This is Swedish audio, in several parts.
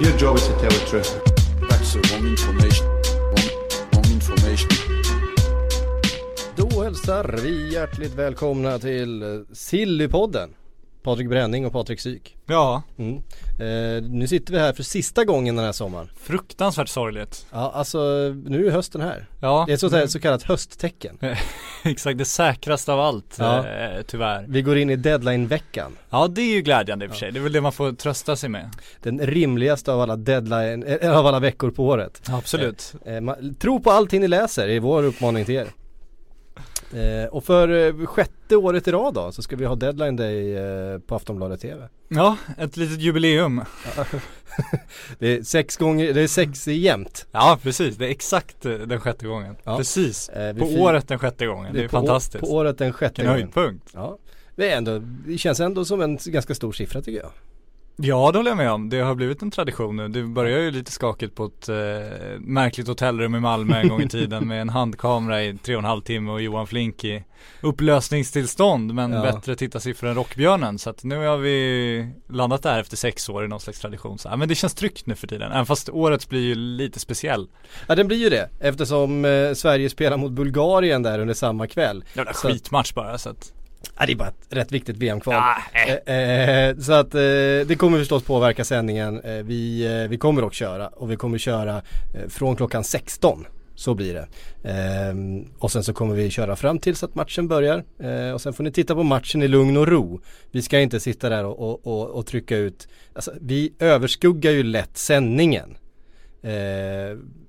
Your job is to tell the truth. That's the wrong information. Wrong, wrong information. Då hälsar vi hjärtligt välkomna till Sillypodden Patrik Bränning och Patrik Syk Ja, mm. eh, Nu sitter vi här för sista gången den här sommaren fruktansvärt sorgligt. Ja alltså nu är hösten här Ja, Det är ett så, så kallat hösttecken exakt det säkraste av allt Ja. eh, tyvärr. Vi går in i deadline-veckan Ja, det är ju glädjande i och för sig. Det är väl det man får trösta sig med. Den rimligaste av alla deadline, eh, av alla veckor på året Absolut. eh, man, Tro på allting ni läser är vår uppmaning till er eh, Och för eh, sjätte året i rad då så ska vi ha deadline day eh, på Aftonbladet TV Ja, ett litet jubileum. Det är sex gånger, det är sex jämnt Ja, precis. Det är exakt eh, den sjätte gången. Ja. Precis. Eh, På året den sjätte gången. Det är, på å- fantastiskt. På året den sjätte Vilken gången. höjdpunkt. Ja. Det är ändå, det känns ändå som en ganska stor siffra tycker jag. Ja, det håller jag med om. Det har blivit en tradition nu. Det börjar ju lite skakigt på ett eh, märkligt hotellrum i Malmö en gång i tiden med en handkamera i tre och en halv timme och Johan Flink i upplösningstillstånd men Ja. bättre tittarsiffror än Rockbjörnen. Så att nu har vi landat där efter sex år i någon slags tradition. Så, ja, men det känns tryggt nu för tiden. Även fast årets blir ju lite speciell. Ja den blir ju det eftersom eh, Sverige spelar mot Bulgarien där under samma kväll. Jävla Så- skitmatch bara så att. Ja det är bara ett rätt viktigt VM-kval. Ja, äh. Eh, eh, så att eh, det kommer förstås påverka sändningen. Eh, vi, eh, vi kommer dock köra och vi kommer köra eh, från klockan 16. Så blir det. Ehm, och sen så kommer vi köra fram tills att matchen börjar. Eh, och sen får ni titta på matchen i lugn och ro. Vi ska inte sitta där och, och, och, och trycka ut. Alltså, vi överskuggar ju lätt sändningen. Eh,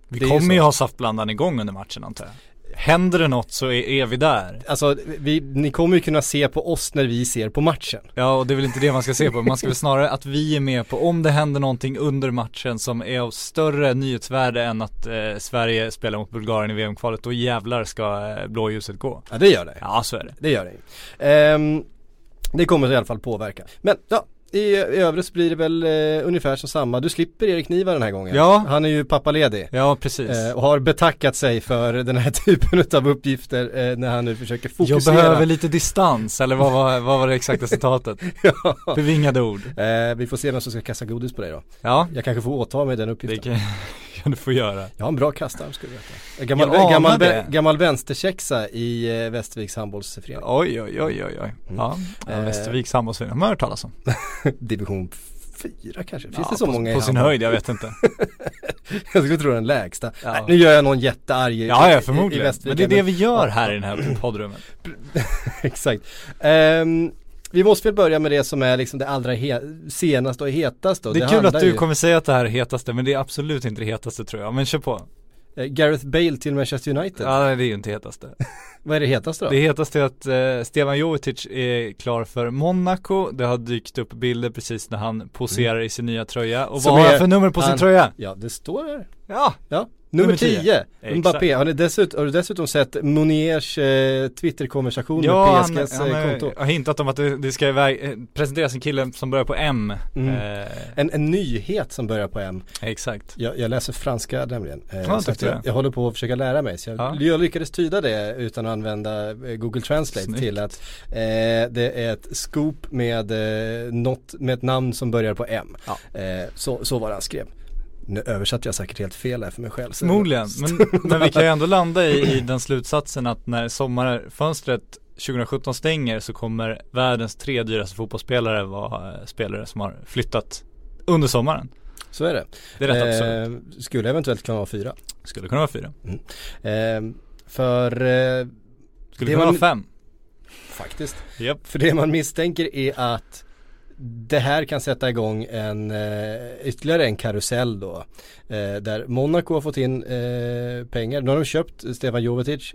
Vi kommer ju ha saftblandaren igång under matchen antar jag. Händer det något så är, är vi där. Alltså vi, ni kommer ju kunna se på oss när vi ser på matchen. Ja och det är väl inte det man ska se på, man ska väl snarare att vi är med på om det händer någonting under matchen som är av större nyhetsvärde än att eh, Sverige spelar mot Bulgarien i VM-kvalet, då jävlar ska eh, blåljuset gå. Ja det gör det. Ja så är det. Det gör det. Ehm, det kommer i alla fall påverka. Men ja, i, i övrigt blir det väl eh, ungefär som samma. Du slipper Erik Niva den här gången. Ja. Han är ju pappaledig. Ja precis. Eh, och har betackat sig för den här typen av uppgifter eh, när han nu försöker Jag fokusera. behöver lite distans, eller vad var, vad var det exakta citatet? ja. Bevingade ord. eh, vi får se vem som ska kasta godis på dig då. Ja, Jag kanske får åta mig den det uppgiften. kan, du få göra. Jag har en bra kastarm ska du veta. Gammal, Jag gammal, det. gammal vänsterkäxa i eh, Västerviks handbollsförening. Oj oj oj oj oj. Ja, ja Eh. Västerviks handbollsförening, har man hört talas om. Division 4 kanske? Finns Ja, det så på, många i På sin höjd, jag vet inte. Jag skulle tro den lägsta. Ja. Nej, nu gör jag någon jättearg i, Ja, i- ja i förmodligen. Västervik, Men det är det vi gör här i den här poddrummet. Exakt. Ehm, vi måste väl börja med det som är liksom det allra senaste och hetaste. och Det är kul handlar att du ju- kommer säga att det här är hetaste, men det är absolut inte det hetaste tror jag. Men kör på. Eh, Gareth Bale till Manchester United. Ja, det är ju inte hetaste. Vad är det hetaste då? Det hetaste är att eh, Stevan Jovetic är klar för Monaco. Det har dykt upp bilder precis när han poserar i sin nya tröja. Och Som vad har han för nummer på sin han- tröja? Ja, det står här. Ja, Ja, nummer Nummer 10. 10. Exakt. Mbappé. Har, ni dessutom, har du dessutom sett Moniers eh, Twitterkonversation ja med han, PSGs han eh, har- konto? har hintat om att det, det ska iväg, eh, presenteras en kille som börjar på M. Mm. Eh, En, en nyhet som börjar på M. exakt. Jag, jag läser franska nämligen. Eh, Ja, så jag, jag. håller på att försöka lära mig. Så jag, Ja. jag lyckades tyda det utan att använda eh, Google Translate Snyggt. till att eh, det är ett scoop med, eh, något, med ett namn som börjar på M. Ja. Eh, så, så var det han skrev. Nu översatte jag säkert helt fel här för mig själv. Förmodligen, men, men vi kan ju ändå landa i, i den slutsatsen att när sommarfönstret 2017 stänger så kommer världens tre dyraste fotbollsspelare vara eh, spelare som har flyttat under sommaren. Så är det. Det är rätt absurt. Eh, skulle eventuellt kunna vara fyra. Skulle kunna vara fyra. Eh, för eh, Skulle Det kunna var vara fem. faktiskt. Japp. För det man misstänker är att det här kan sätta igång en eh, ytterligare en karusell då. Eh, där Monaco har fått in eh, pengar. Nu har de köpt Stefan Jovetic.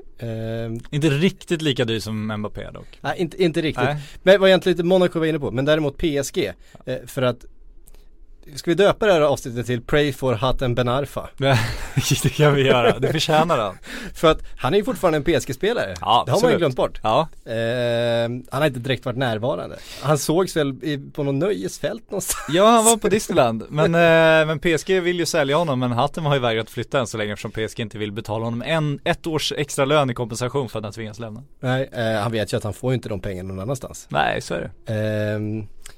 Inte riktigt lika dyr som Mbappé dock. nej, inte, inte riktigt. Nej. Men vad egentligen Monaco var inne på. Men däremot PSG. För att ska vi döpa det här avsnittet till Pray for Hatem Ben Arfa? det kan vi göra, det förtjänar han. För att han är ju fortfarande en PSG-spelare. Ja, det har man ju glömt bort. Ja, Eh, han har inte direkt varit närvarande. Han sågs väl i, på någon nöjesfält någonstans. ja han var på Disneyland, men, eh, men PSG vill ju sälja honom men Hatem har ju vägrat flytta än så länge eftersom PSG inte vill betala honom en, ett års extra lön i kompensation för att han tvingas lämna. Nej, eh, han vet ju att han får ju inte de pengarna någon annanstans. Nej, så är det.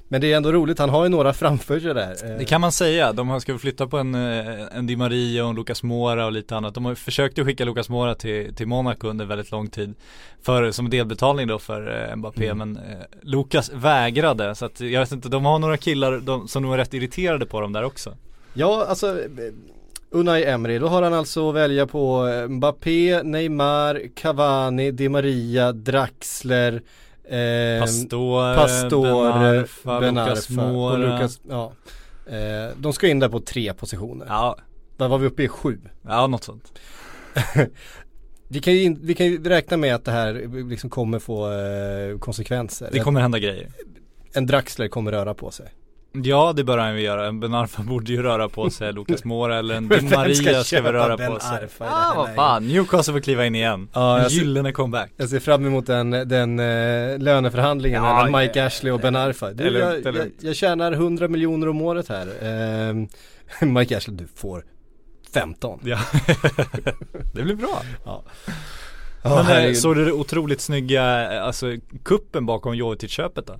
Men det är ändå roligt, han har ju några framför sig där. Det kan man säga, de har ska flytta på en, eh, en Di Maria och en Lucas Mora och lite annat. De har försökt att skicka Lucas Mora till, till Monaco under väldigt lång tid. För, som delbetalning då för eh, Mbappé, Mm. men eh, Lucas vägrade. Så att jag vet inte, de har några killar de, som nog är rätt irriterade på dem där också. Ja, alltså eh, Unai Emery, då har han alltså att välja på Mbappé, Neymar, Cavani, Di Maria, Draxler ehm, Pastor, Pastor, Ben Arfa, Ben Lucas Mora. och Lucas, ja. Eh, de ska in där på tre positioner. Ja, Där var vi uppe i sju. ja något sånt. Vi kan ju, vi kan ju räkna med att det här liksom kommer få eh, konsekvenser. Det kommer hända grejer. En Draxler kommer röra på sig. Ja det bör han ju göra, en Ben Arfa borde ju röra på sig, Lucas Mora eller en Di ska Maria ska väl röra Ben på sig. Arfa i här vad fan, Newcastle får kliva in igen. Ja, jag gyllene comeback. Jag ser fram emot den, den eh, löneförhandlingen Ja, mellan Mike Ashley och Ben Arfa. Du, lugnt, jag, jag, jag tjänar 100 miljoner om året här. Ehm, Mike Ashley, du får 15. Ja, det blir bra. Ja. Men eh, såg du det otroligt snygga, eh, alltså kuppen bakom Jovetic-köpet då?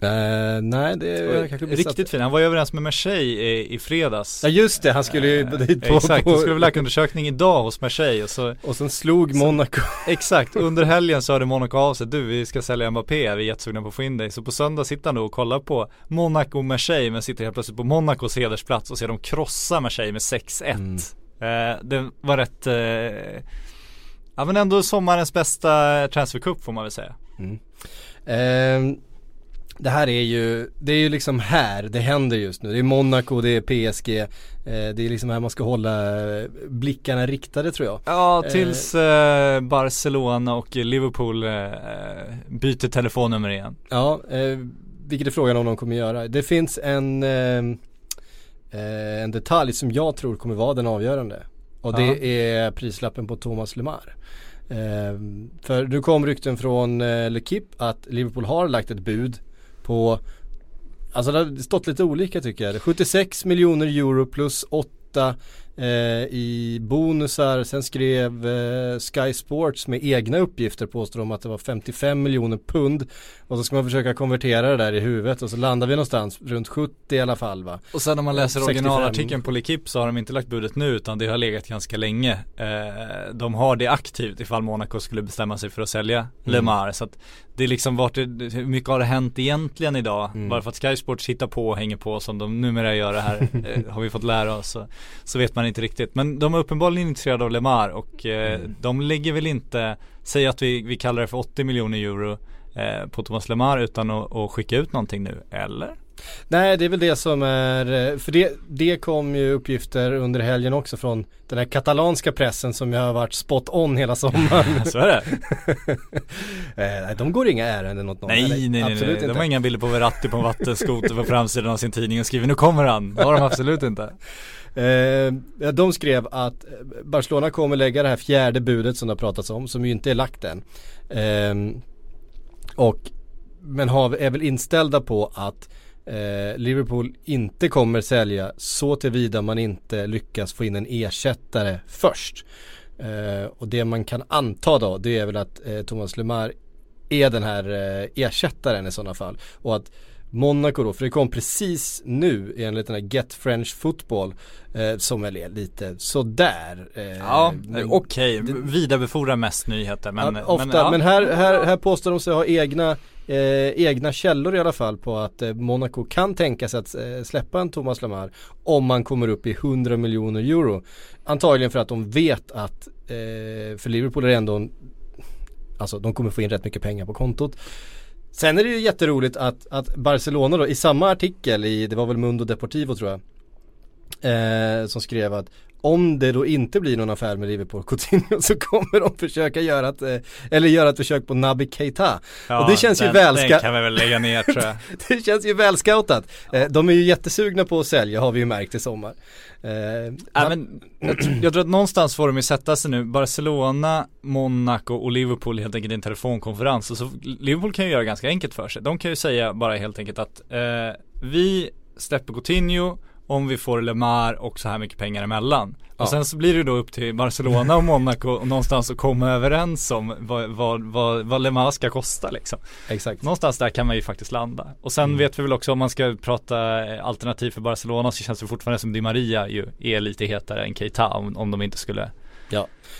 Eh, nej, det är jag kanske missat. Riktigt fin, han var ju överens med Marseille i, i fredags Ja just det, han skulle ju Eh, dit på, Exakt, på det skulle vara läkarundersökning idag hos Marseille och så och sen slog Monaco. Exakt, under helgen så hörde Monaco av sig, du vi ska sälja Mbappé, vi är jättesugna på att få in dig. Så på söndag sitter han då och kollar på Monaco Marseille men sitter helt plötsligt på Monacos hedersplats och ser dem krossa Marseille med 6-1. Mm. Eh, det var rätt, eh, ja men ändå sommarens bästa transfercup får man väl säga. Ehm, det här är ju, det är ju liksom här det händer just nu. Det är Monaco, det är PSG. Eh, det är liksom här man ska hålla eh, blickarna riktade tror jag. Ja, tills eh, Barcelona och Liverpool eh, byter telefonnummer igen. Ja, eh, vilket är frågan om de kommer göra. Det finns en, eh, eh, en detalj som jag tror kommer vara den avgörande. Och det är prislappen på Thomas Lemar. Eh, för nu kom rykten från eh, L'Equipe att Liverpool har lagt ett bud på Alltså det har stått lite olika tycker jag. 76 miljoner euro plus 8 eh, i bonusar. Sen skrev eh, Sky Sports med egna uppgifter påstår de att det var 55 miljoner pund. Och så ska man försöka konvertera det där i huvudet och så landar vi någonstans runt 70 i alla fall va. Och sen om man läser 65. originalartikeln på L'Equipe så har de inte lagt budet nu utan det har legat ganska länge. Eh, de har det aktivt ifall Monaco skulle bestämma sig för att sälja Lemar. Så att det är liksom vart det, hur mycket har det hänt egentligen idag? Bara för att Sky Sports hittar på och hänger på som de numera gör det här eh, har vi fått lära oss. Så, så vet man inte riktigt. Men de är uppenbarligen intresserade av Lemar och eh, de lägger väl inte, säg att vi, vi kallar det för 80 miljoner euro eh, på Thomas Lemar utan att, att skicka ut någonting nu, eller? Nej det är väl det som är, eh, för det, det kom ju uppgifter under helgen också från den här katalanska pressen som ju har varit spot on hela sommaren. Så är det? eh, de går inga ärenden åt någon. Nej, nej, nej, Absolut nej. inte. de har inga bilder på Verratti på en vattenskoter på framsidan av sin tidning och skriver nu kommer han. Det har de absolut inte. Eh, de skrev att eh, Barcelona kommer lägga det här fjärde budet som det har pratats om, som ju inte är lagt än. Eh, och, men har, är väl inställda på att eh, Liverpool inte kommer sälja så tillvida man inte lyckas få in en ersättare först. Eh, och det man kan anta då, det är väl att eh, Thomas Lemar är den här eh, ersättaren i sådana fall. Och att Monaco då, för det kom precis nu enligt den här Get French Football eh, som väl är lite sådär. Eh, Ja, men- okej. Vidarebefordrar mest nyheter men ja, ofta, men, ja. här, här, här påstår de sig ha egna, eh, egna källor i alla fall på att eh, Monaco kan tänka sig att eh, släppa en Thomas Lemar om man kommer upp i 100 miljoner euro. Antagligen för att de vet att, eh, för Liverpool är det ändå en, alltså de kommer få in rätt mycket pengar på kontot. Sen är det ju jätteroligt att, att Barcelona då i samma artikel i, det var väl Mundo Deportivo tror jag, eh, som skrev att om det då inte blir någon affär med Liverpool Coutinho så kommer de försöka göra ett, eh, eller göra ett försök på Naby Keita. och det känns den, ju väl Den kan vi väl lägga ner tror jag. det känns ju väl scoutat. Eh, de är ju jättesugna på att sälja har vi ju märkt i sommar. Eh, Ja, men jag, tror- jag tror att någonstans får de ju sätta sig nu, Barcelona, Monaco och Liverpool helt enkelt i en telefonkonferens. Och så, Liverpool kan ju göra ganska enkelt för sig. De kan ju säga bara helt enkelt att eh, vi släpper Coutinho om vi får Lemar och så här mycket pengar emellan. Ja. Och sen så blir det då upp till Barcelona och Monaco och någonstans att komma överens om vad, vad, vad, vad Lemar ska kosta liksom. Exakt. Någonstans där kan man ju faktiskt landa. Och sen Mm. vet vi väl också om man ska prata eh, alternativ för Barcelona så känns det fortfarande som Di Maria ju är lite hetare än Keita om, om de inte skulle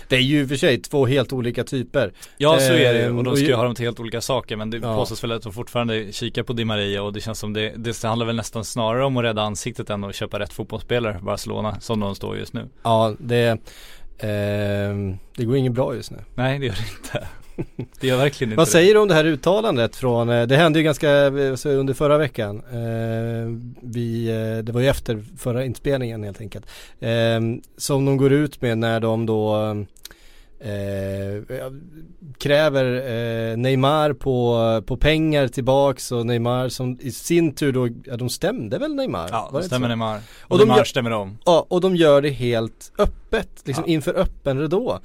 Det är ju i och för sig två helt olika typer. Ja så är det ju Ehm, och de ska ju- ha dem till helt olika saker men det Ja. påstås väl att de fortfarande kikar på Di Maria och det känns som det, det handlar väl nästan snarare om att rädda ansiktet än att köpa rätt fotbollsspelare Barcelona som de står just nu. Ja, det, ehm, det går inget bra just nu. Nej det gör det inte. Det gör verkligen inte Vad säger du om det här uttalandet från, eh, det hände ju ganska eh, under förra veckan. Eh, vi, det var ju efter förra inspelningen helt enkelt. Som de går ut med när de då eh, kräver eh, Neymar på, på pengar tillbaks och Neymar som i sin tur då, ja de stämde väl Neymar? Ja, inte stämmer så? Neymar. Och, Och de Neymar gör- stämmer om. Ja, och de gör det helt öppet, liksom Ja. inför öppen ridå.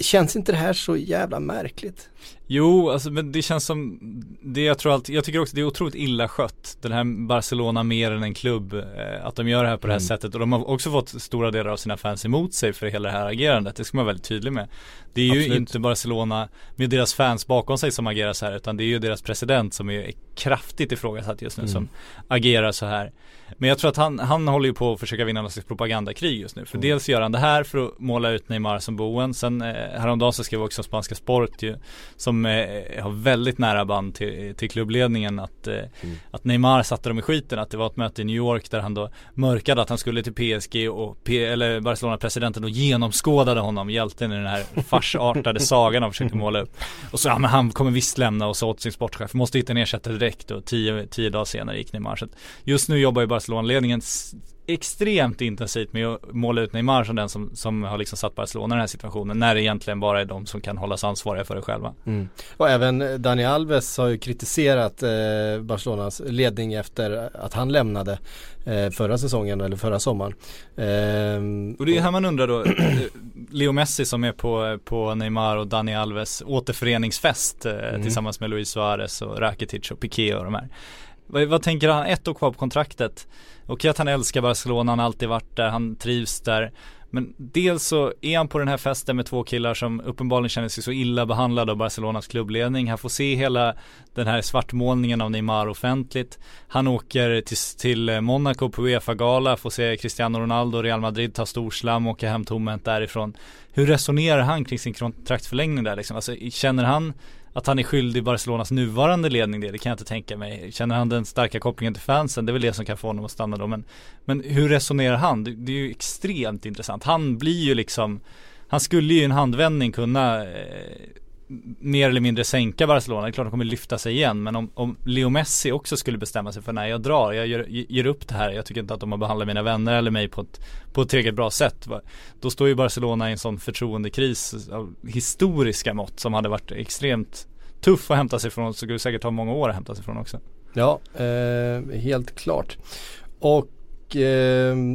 Känns inte det här så jävla märkligt? Jo, alltså men det känns som Det jag tror alltid, jag tycker också det är otroligt illa skött Den här Barcelona mer än en klubb eh, Att de gör det här på det här Mm. sättet och de har också fått stora delar av sina fans emot sig för hela det här agerandet Det ska man vara väldigt tydlig med Det är ju Absolut. inte Barcelona med deras fans bakom sig som agerar så här utan det är ju deras president som är kraftigt ifrågasatt just nu Mm. som agerar så här Men jag tror att han, han håller ju på att försöka vinna något slags propagandakrig just nu För Mm. dels gör han det här för att måla ut Neymar som boen Sen eh, häromdagen så skrev också Spanska Sport ju Som eh, har väldigt nära band till, till klubbledningen att, eh, Mm. att Neymar satte dem i skiten Att det var ett möte i New York där han då mörkade att han skulle till PSG och P- eller Barcelona-presidenten då genomskådade honom Hjälten i den här farsartade sagan han försökte måla upp. Och så ja men han kommer visst lämna och så åt sin sportchef. Måste hitta en ersättare direkt och tio, tio dagar senare gick Neymar så att Just nu jobbar ju Barcelona-ledningen extremt intensivt med att måla ut Neymar som den som, som har liksom satt Barcelona i den här situationen När det egentligen bara är de som kan hållas ansvariga för det själva Mm. Och även eh, Dani Alves har ju kritiserat eh, Barcelonas ledning efter att han lämnade eh, förra säsongen eller förra sommaren. Ehm, Och det är här man undrar då, eh, Leo Messi som är på, på Neymar och Dani Alves återföreningsfest eh, Mm. tillsammans med Luis Suarez och Rakitic och Piqué och de här. Vad, vad tänker han, ett år kvar på kontraktet. Okej att han älskar Barcelona, han har alltid varit där, han trivs där. Men dels så är han på den här festen med två killar som uppenbarligen känner sig så illa behandlade av Barcelonas klubbledning. Han får se hela den här svartmålningen av Neymar offentligt. Han åker till, till Monaco på Uefa-gala, får se Cristiano Ronaldo och Real Madrid ta storslam och åka hem tomhänt därifrån. Hur resonerar han kring sin kontraktsförlängning där liksom? Alltså, känner han att han är skyldig Barcelonas nuvarande ledning det, det kan jag inte tänka mig. Känner han den starka kopplingen till fansen, det är väl det som kan få honom att stanna då. Men, men hur resonerar han? Det, det är ju extremt intressant. Han blir ju liksom, han skulle ju i en handvändning kunna eh, mer eller mindre sänka Barcelona. Det är klart de kommer lyfta sig igen. Men om, om Leo Messi också skulle bestämma sig för när jag drar, jag ger, ger upp det här. Jag tycker inte att de har behandlat mina vänner eller mig på ett, på ett tillräckligt bra sätt. Då står ju Barcelona i en sån förtroendekris av historiska mått som hade varit extremt tuff att hämta sig från. Så skulle det säkert ta många år att hämta sig från också. Ja, eh, helt klart. Och eh,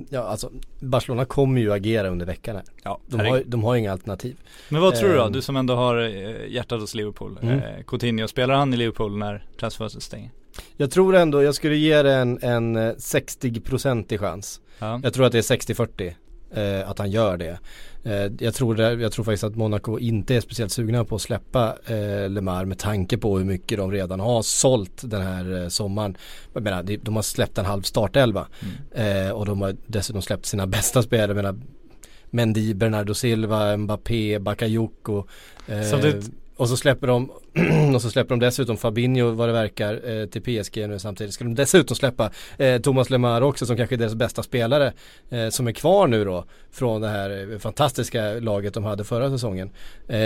ja, alltså Barcelona kommer ju agera under veckan här. Ja, De har, de har inga alternativ. Men vad tror du då? Ehm. Du som ändå har eh, hjärtat hos Liverpool. Mm. Eh, Coutinho, spelar han i Liverpool när transferfönstret stänger? Jag tror ändå, jag skulle ge det en, en eh, 60-procentig chans. Ja. Jag tror att det är 60-40 eh, att han gör det. Eh, jag, tror det. Jag tror faktiskt att Monaco inte är speciellt sugna på att släppa eh, Lemar med tanke på hur mycket de redan har sålt den här eh, sommaren. Jag menar, de, har släppt en halv startelva Mm. eh, och de har dessutom släppt sina bästa spelare. Jag menar, Mendy, Bernardo Silva, Mbappé, Bakayoko. Eh, Samtidigt- och så släpper de och så släpper de dessutom Fabinho vad det verkar eh, till PSG nu samtidigt. Ska de dessutom släppa eh, Thomas Lemar också som kanske är deras bästa spelare eh, som är kvar nu då från det här eh, fantastiska laget de hade förra säsongen. Eh,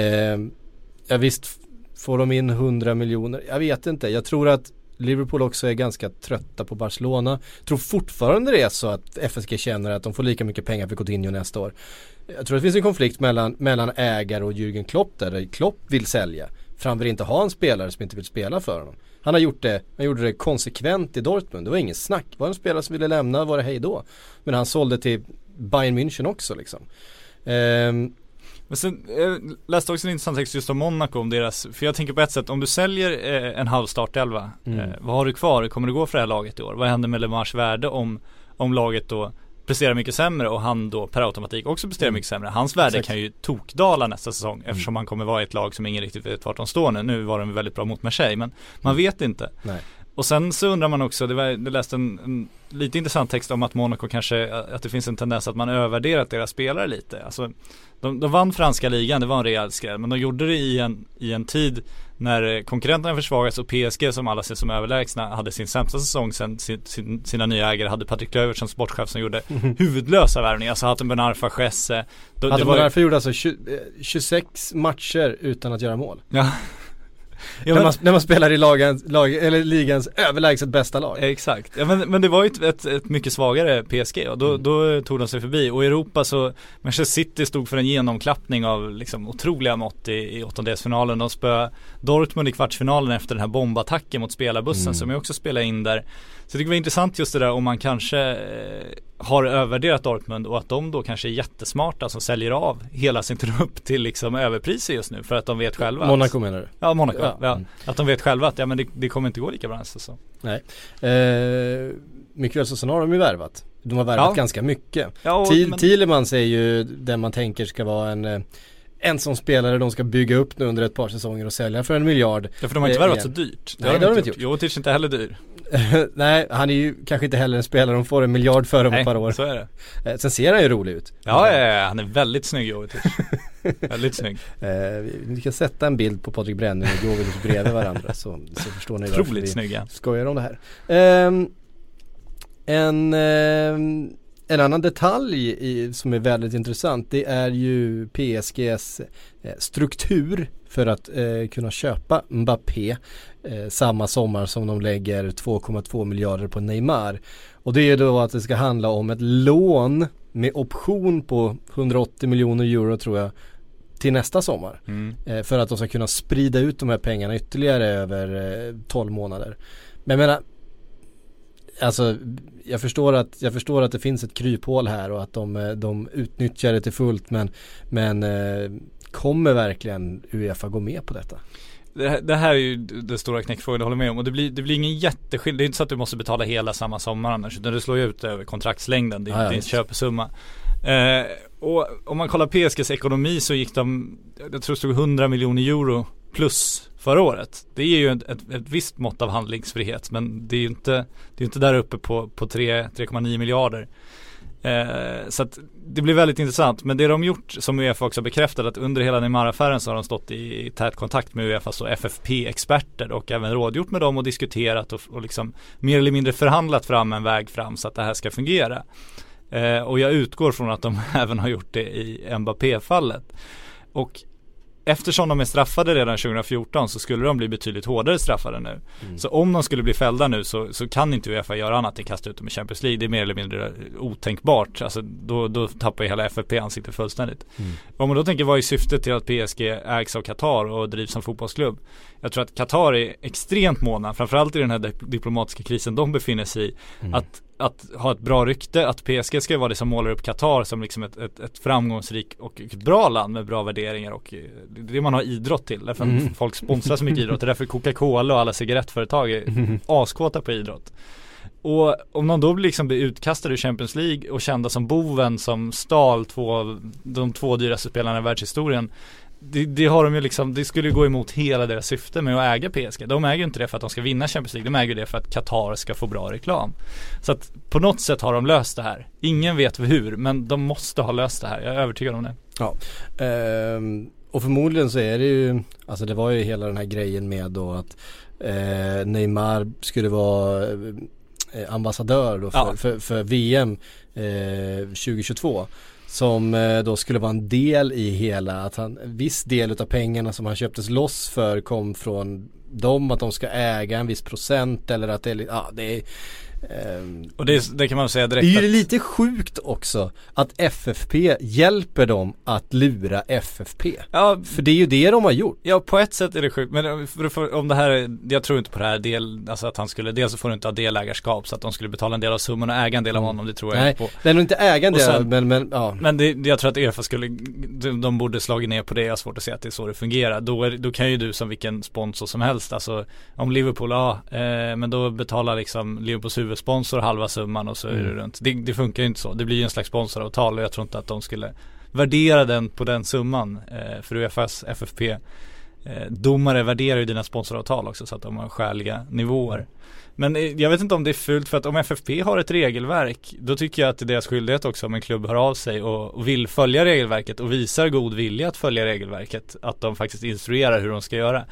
ja visst får de in 100 miljoner, jag vet inte. Jag tror att Liverpool också är ganska trötta på Barcelona. Tror fortfarande det är så att FSG känner att de får lika mycket pengar för Coutinho nästa år. Jag tror det finns en konflikt mellan, mellan ägare och Jürgen Klopp där Klopp vill sälja. För han vill inte ha en spelare som inte vill spela för honom. Han har gjort det, han gjorde det konsekvent i Dortmund. Det var ingen snack. Var det en spelare som ville lämna var det hej då. Men han sålde till Bayern München också liksom. Ehm, Men sen, jag läste också en intressant text just om Monaco om deras, för jag tänker på ett sätt, om du säljer eh, en halv startelva, Mm. eh, vad har du kvar? Kommer det gå för det här laget i år? Vad händer med LeMars värde om, om laget då presterar mycket sämre och han då per automatik också presterar mycket sämre. Hans värde Mm. Exakt. Mm. kan ju tokdala nästa säsong eftersom han kommer vara i ett lag som ingen riktigt vet vart de står nu. Nu var de väldigt bra mot Marseille men man vet inte. Mm. Nej. Och sen så undrar man också, det var, jag läste en, en lite intressant text om att Monaco kanske, att det finns en tendens att man övervärderat deras spelare lite. Alltså, de, de vann franska ligan, det var en rejäl skräll, men de gjorde det i en, i en tid när konkurrenterna försvagats och PSG som alla ser som överlägsna hade sin sämsta säsong sen sin, sin, sina nya ägare hade Patrik Löfvert som sportchef som gjorde huvudlösa värvningar. Alltså Hatem Ben Arfa, det man var ju- därför gjorde alltså 20, eh, 26 matcher utan att göra mål. Ja. Ja, när, man, när man spelar i lagen, lag, eller ligans överlägset bästa lag. Exakt, ja, men, men det var ju ett, ett, ett mycket svagare PSG och då, då tog de sig förbi och i Europa så Manchester City stod för en genomklappning av liksom otroliga mått i, i åttondelsfinalen. De spöade Dortmund i kvartsfinalen efter den här bombattacken mot spelarbussen Mm. som jag också spelade in där. Så det var intressant just det där om man kanske eh, har övervärderat Dortmund och att de då kanske är jättesmarta som säljer av hela sin trupp till liksom överpriser just nu för att de vet själva att- Monaco menar du? Ja, Monaco. Ja. Ja. Mm. Att de vet själva att ja, men det, det kommer inte gå lika bra nästa säsong. Nej. Eh, mycket väl så sen har de ju värvat. De har värvat Ja. ganska mycket. Ja, och- Thiel- men- Thielemans är ju den man tänker ska vara en eh, en som spelare de ska bygga upp nu under ett par säsonger och sälja för en miljard. Ja för de har inte Eh, värvat så dyrt. Nej, det har de inte gjort. Jovetic är inte heller dyr. Nej, han är ju kanske inte heller en spelare de får en miljard för om Nej, ett par år. så är det. Eh, Sen ser han ju rolig ut. Ja, ja, ja, han är väldigt snygg Jovetic. väldigt snygg. Eh, vi- kan sätta en bild på Patrik Brenning och Jovic bredvid varandra så, så förstår ni Otroligt vi snygga. skojar om det här. Ehm, en, ehm, en annan detalj i, som är väldigt intressant det är ju PSGs eh, struktur för att eh, kunna köpa Mbappé eh, samma sommar som de lägger 2,2 miljarder på Neymar. Och det är då att det ska handla om ett lån med option på 180 miljoner euro tror jag till nästa sommar. Mm. Eh, för att de ska kunna sprida ut de här pengarna ytterligare över eh, 12 månader. Men jag menar, alltså jag förstår, att, jag förstår att det finns ett kryphål här och att de, eh, de utnyttjar det till fullt men, men eh, kommer verkligen Uefa gå med på detta? Det, här- det här är ju den stora knäckfrågan, jag håller med om. Och det blir, det blir ingen jätteskillnad. Det är inte så att du måste betala hela samma sommar annars. Utan du slår ju ut över kontraktslängden. Det är Ja, visst. köpesumma. Eh, och om man kollar PSGs ekonomi så gick de, jag tror det stod 100 miljoner euro plus förra året. Det är ju ett, ett, ett visst mått av handlingsfrihet. Men det är ju inte, det är inte där uppe på, på 3 3,9 miljarder. Eh, så att det blir väldigt intressant. Men det de gjort som Uefa också bekräftat att under hela Neymar-affären så har de stått i, i tät kontakt med Uefas alltså och FFP-experter och även rådgjort med dem och diskuterat och, och liksom mer eller mindre förhandlat fram en väg fram så att det här ska fungera. Eh, och jag utgår från att de även har gjort det i Mbappé-fallet. Och eftersom de är straffade redan 2014 så skulle de bli betydligt hårdare straffade nu. Så om de skulle bli fällda nu så, så kan inte Uefa göra annat än kasta ut dem i Champions League. Det är mer eller mindre otänkbart. Alltså då, då tappar ju hela FFP ansiktet fullständigt. Om man då tänker vad är syftet till att PSG ägs av Qatar och drivs som fotbollsklubb? Jag tror att Qatar är extremt måna, framförallt i den här dip- diplomatiska krisen de befinner sig i, att, att ha ett bra rykte, att PSG ska vara det som målar upp Qatar som liksom ett, ett, ett framgångsrikt och ett bra land med bra värderingar och eh, det man har idrott till. Därför Mm. folk sponsrar så mycket idrott, det är därför Coca-Cola och alla cigarettföretag är askåta på idrott. Och om de då blir liksom blir utkastade ur Champions League och kända som boven som stal två, de två dyraste spelarna i världshistorien det, det har de ju liksom, det skulle ju gå emot hela deras syfte med att äga PSG. De äger ju inte det för att de ska vinna Champions League, de äger det för att Qatar ska få bra reklam. Så att på något sätt har de löst det här. Ingen vet hur, men de måste ha löst det här. Jag är övertygad om det. Ja, ehm, och förmodligen så är det ju, alltså det var ju hela den här grejen med då att eh, Neymar skulle vara eh, ambassadör då för, Ja. för, för VM eh, 2022. Som eh, då skulle vara en del i hela, att han, en viss del utav pengarna som han köptes loss för kom från dem att de ska äga en viss procent eller att det är, ja det är och det, det kan man säga det direkt är ju lite sjukt också att FFP hjälper dem att lura FFP. Ja, För det är ju det de har gjort. Ja på ett sätt är det sjukt, men för, för, om det här, är- jag tror inte på det här del, alltså att han skulle, dels så får du inte ha delägarskap så att de skulle betala en del av summan och äga en del av honom, det tror jag Nej, inte på. det är nog inte ägande Och sen- men, men ja. Men det, jag tror att Uefa skulle, de, de borde slagit ner på det, jag har svårt att se att det är så det fungerar. Då, är, då kan ju du som vilken sponsor som helst, alltså om Liverpool, ja, eh, men då betalar liksom Liverpools huvudsponsor halva summan och så är det Mm. runt. Det, det funkar ju inte så, det blir ju en slags sponsoravtal och jag tror inte att de skulle värdera den på den summan. Eh, för Uefas FFP eh, domare värderar ju dina sponsoravtal också så att de har skäliga nivåer. Men eh, jag vet inte om det är fult för att om FFP har ett regelverk då tycker jag att det är deras skyldighet också om en klubb hör av sig och, och vill följa regelverket och visar god vilja att följa regelverket att de faktiskt instruerar hur de ska göra.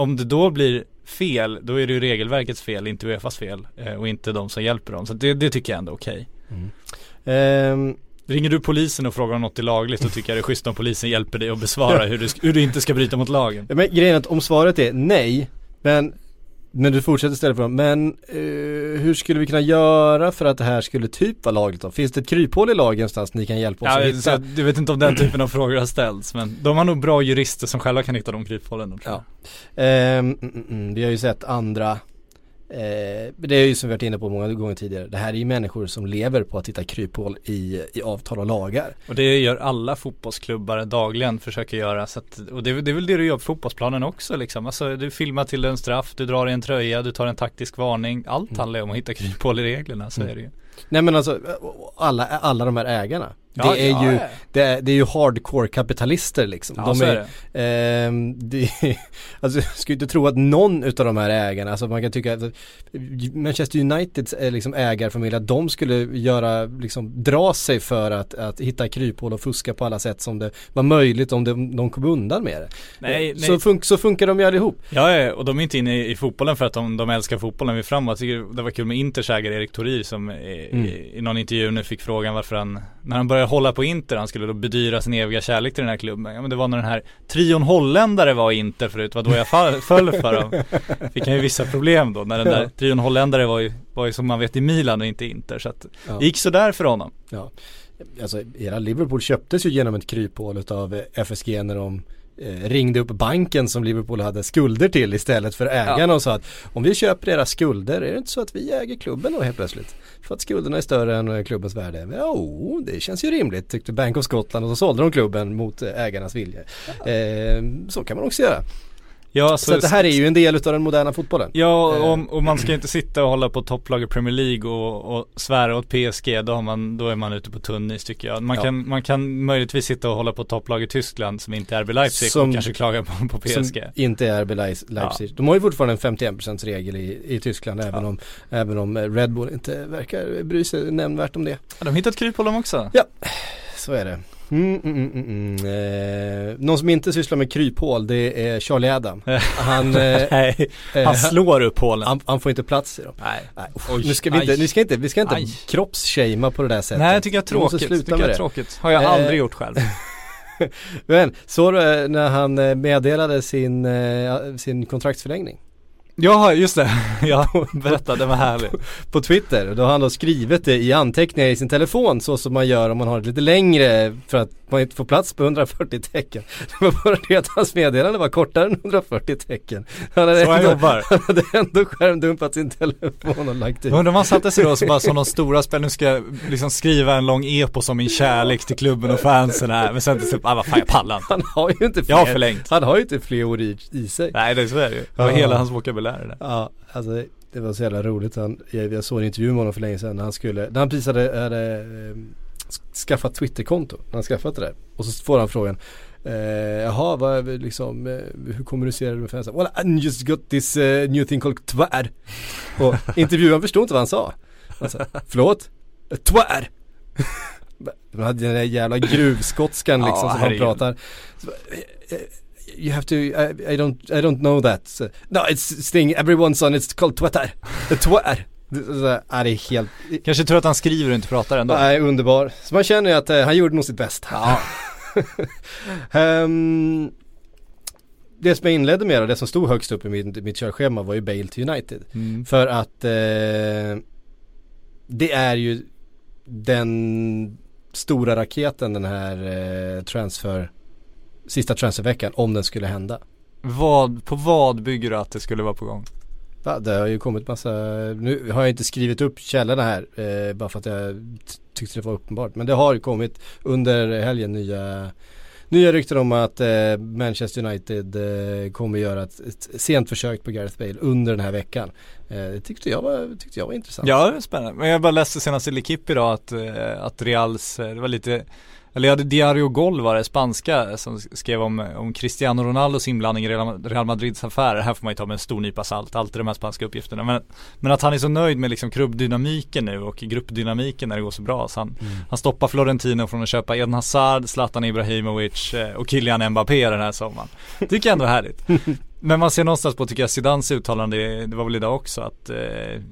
Om det då blir fel då är det ju regelverkets fel, inte Uefas fel eh, och inte de som hjälper dem. Så det, det tycker jag ändå är okej. Ehm, Ringer du polisen och frågar om något är lagligt då tycker jag det är schysst om polisen hjälper dig att besvara hur du, hur du inte ska bryta mot lagen. Men grejen är att om svaret är nej, men men du fortsätter ställa frågan, men eh, hur skulle vi kunna göra för att det här skulle typ vara lagligt då? Finns det ett kryphål i lagen någonstans ni kan hjälpa oss Ja, att hitta? jag vet inte om den typen av frågor har ställts men de har nog bra jurister som själva kan hitta de kryphålen. Ja. Mm, mm, mm, vi har ju sett andra eh, det är ju som vi varit inne på många gånger tidigare. Det här är ju människor som lever på att hitta kryphål i, i avtal och lagar. Och det gör alla fotbollsklubbar dagligen försöker göra så att, och det, är- det är väl det du gör på fotbollsplanen också liksom. Alltså du filmar till en straff, du drar i en tröja, du tar en taktisk varning. Allt handlar ju om att hitta kryphål i reglerna, så Mm. är det ju. Nej men alltså alla, alla de här ägarna. Ja, det är ja, ju, ja. det det är ju hardcore kapitalister liksom. Ja, de så är är, ehm, det, alltså jag skulle inte tro att någon utav de här ägarna, alltså man kan tycka att Manchester Uniteds eh, liksom ägarfamilj, att de skulle göra, liksom dra sig för att, att hitta kryphål och fuska på alla sätt som det var möjligt om de, de kom undan med det. Nej, Så, nej. fun, så funkar de ju allihop. Ja, och de är inte inne i, i fotbollen för att de, de älskar fotbollen. Vi framåt. Jag tycker det var kul med Inters ägare Erik Torir som i, Mm. i, i någon intervju nu fick frågan varför han, när han började hålla på Inter, han skulle då bedyra sin eviga kärlek till den här klubben. Ja men det var när den här trion holländare var i Inter förut, var då jag fall, föll för dem. Fick han ju vissa problem då, när den där trion holländare var ju, var ju som man vet i Milan och inte Inter. Så att Ja. det gick sådär för honom. Ja, alltså era Liverpool köptes ju genom ett kryphål eh, FSG när de ringde upp banken som Liverpool hade skulder till istället för ägarna och sa att om vi köper era skulder är det inte så att vi äger klubben då helt plötsligt? För att skulderna är större än eh, klubbens värde. Jo, det känns ju rimligt tyckte Bank of Scotland och så sålde de klubben mot eh, ägarnas vilja. Eh, så kan man också göra. Ja, Så, att det här är ju en del utav den moderna fotbollen. Ja, Eh. och, och man ska inte sitta och hålla på topplag i Premier League och, och svära åt PSG, då, har man, då är man ute på tunn is tycker jag. Man, Ja. kan, man kan möjligtvis sitta och hålla på topplag i Tyskland som inte är RB Leipzig Som- och kanske klaga på, på Som PSG. inte är RB Leipzig. De har ju fortfarande en 51% regel i, i Tyskland även, om, även om Red Bull inte verkar bry sig nämnvärt om det. Har de hittat kryphål också? Så är det. Mm, mm, mm, mm, mm. Eh, någon som inte sysslar med kryphål det är Charlie Adam. Han, eh, Nej, eh, han slår upp hålen. han, han får inte plats i dem. Nej. Nej, Oj, nu ska vi inte, vi ska inte, vi ska inte kroppsshamea på det där sättet. Nej, jag tycker jag är tråkigt. sluta Tycker jag är tråkigt. Har jag Eh, aldrig gjort själv. Men så eh, när han eh, meddelade sin, eh, sin kontraktsförlängning Ja, just det. Ja, berätta, det var härligt. på Twitter. Då har han då skrivit det i anteckningar i sin telefon så som man gör om man har ett lite längre för att man inte får plats på 140 tecken. Det var bara det att hans meddelande var kortare än 140 tecken. Han hade, Så ändå, jobbar. han hade ändå skärmdumpat sin telefon och lagt ut. Undrar han satte sig då så bara som de stora spel, nu ska jag liksom skriva en lång epos om min kärlek till klubben och fansen här. Men sen till slut, ah vad fan jag pallar inte. Han har ju inte Jag har fler, förlängt. han har ju inte fler ord i, i sig. Nej det är så är det ju. Det var hela hans vokabulär det där. Ja, alltså det var så jävla roligt. Han, jag, jag såg en intervju med honom för länge sedan när han skulle, när han precis hade, hade eh, skaffat Twitterkonto. När han skaffat det där. Och så får han frågan Eh, jaha, vad, liksom, eh, hur kommunicerar du med fansen? Well, I just got this uh, new thing called twär. Och intervjuaren förstod inte vad han sa. Han sa, förlåt? Twär! De hade den där jävla gruvskotskan liksom Ja, som han pratar. Så, eh, eh, You have to, I, I don't, I don't know that. So, no, it's thing, everyone's on, it's called så, så, ja, det är helt, Kanske tror att han skriver och inte pratar ändå. nej underbar. Så man känner ju att eh, han gjorde nog sitt bästa. Ja. Ehm, det som jag inledde med och det som stod högst upp i mitt, mitt körschema var ju Bale till United. Mm. För att eh, det är ju den stora raketen den här eh, transfer, sista transferveckan om den skulle hända. Vad, på vad bygger du att det skulle vara på gång? Ja, det har ju kommit massa, nu har jag inte skrivit upp källorna här eh, bara för att jag tyckte det var uppenbart. Men det har ju kommit under helgen nya, nya rykten om att eh, Manchester United eh, kommer göra ett, ett sent försök på Gareth Bale under den här veckan. Eh, det tyckte jag var, tyckte jag var intressant. Ja, det är spännande. Men jag bara läste senast i L'Equipe idag att, eh, att Reals, eh, det var lite eller jag hade Diario Gol var det, spanska, som skrev om, om Cristiano Ronaldos inblandning i Real Madrids affärer. Här får man ju ta med en stor nypa salt, alltid de här spanska uppgifterna. Men, men att han är så nöjd med liksom klubbdynamiken nu och gruppdynamiken när det går så bra. Så han, han stoppar Florentino från att köpa Eden Hazard, Zlatan Ibrahimovic eh, och Kylian Mbappé den här sommaren. Tycker jag ändå är härligt. Men man ser någonstans på, tycker jag, Zidans uttalande, det var väl idag också, att eh,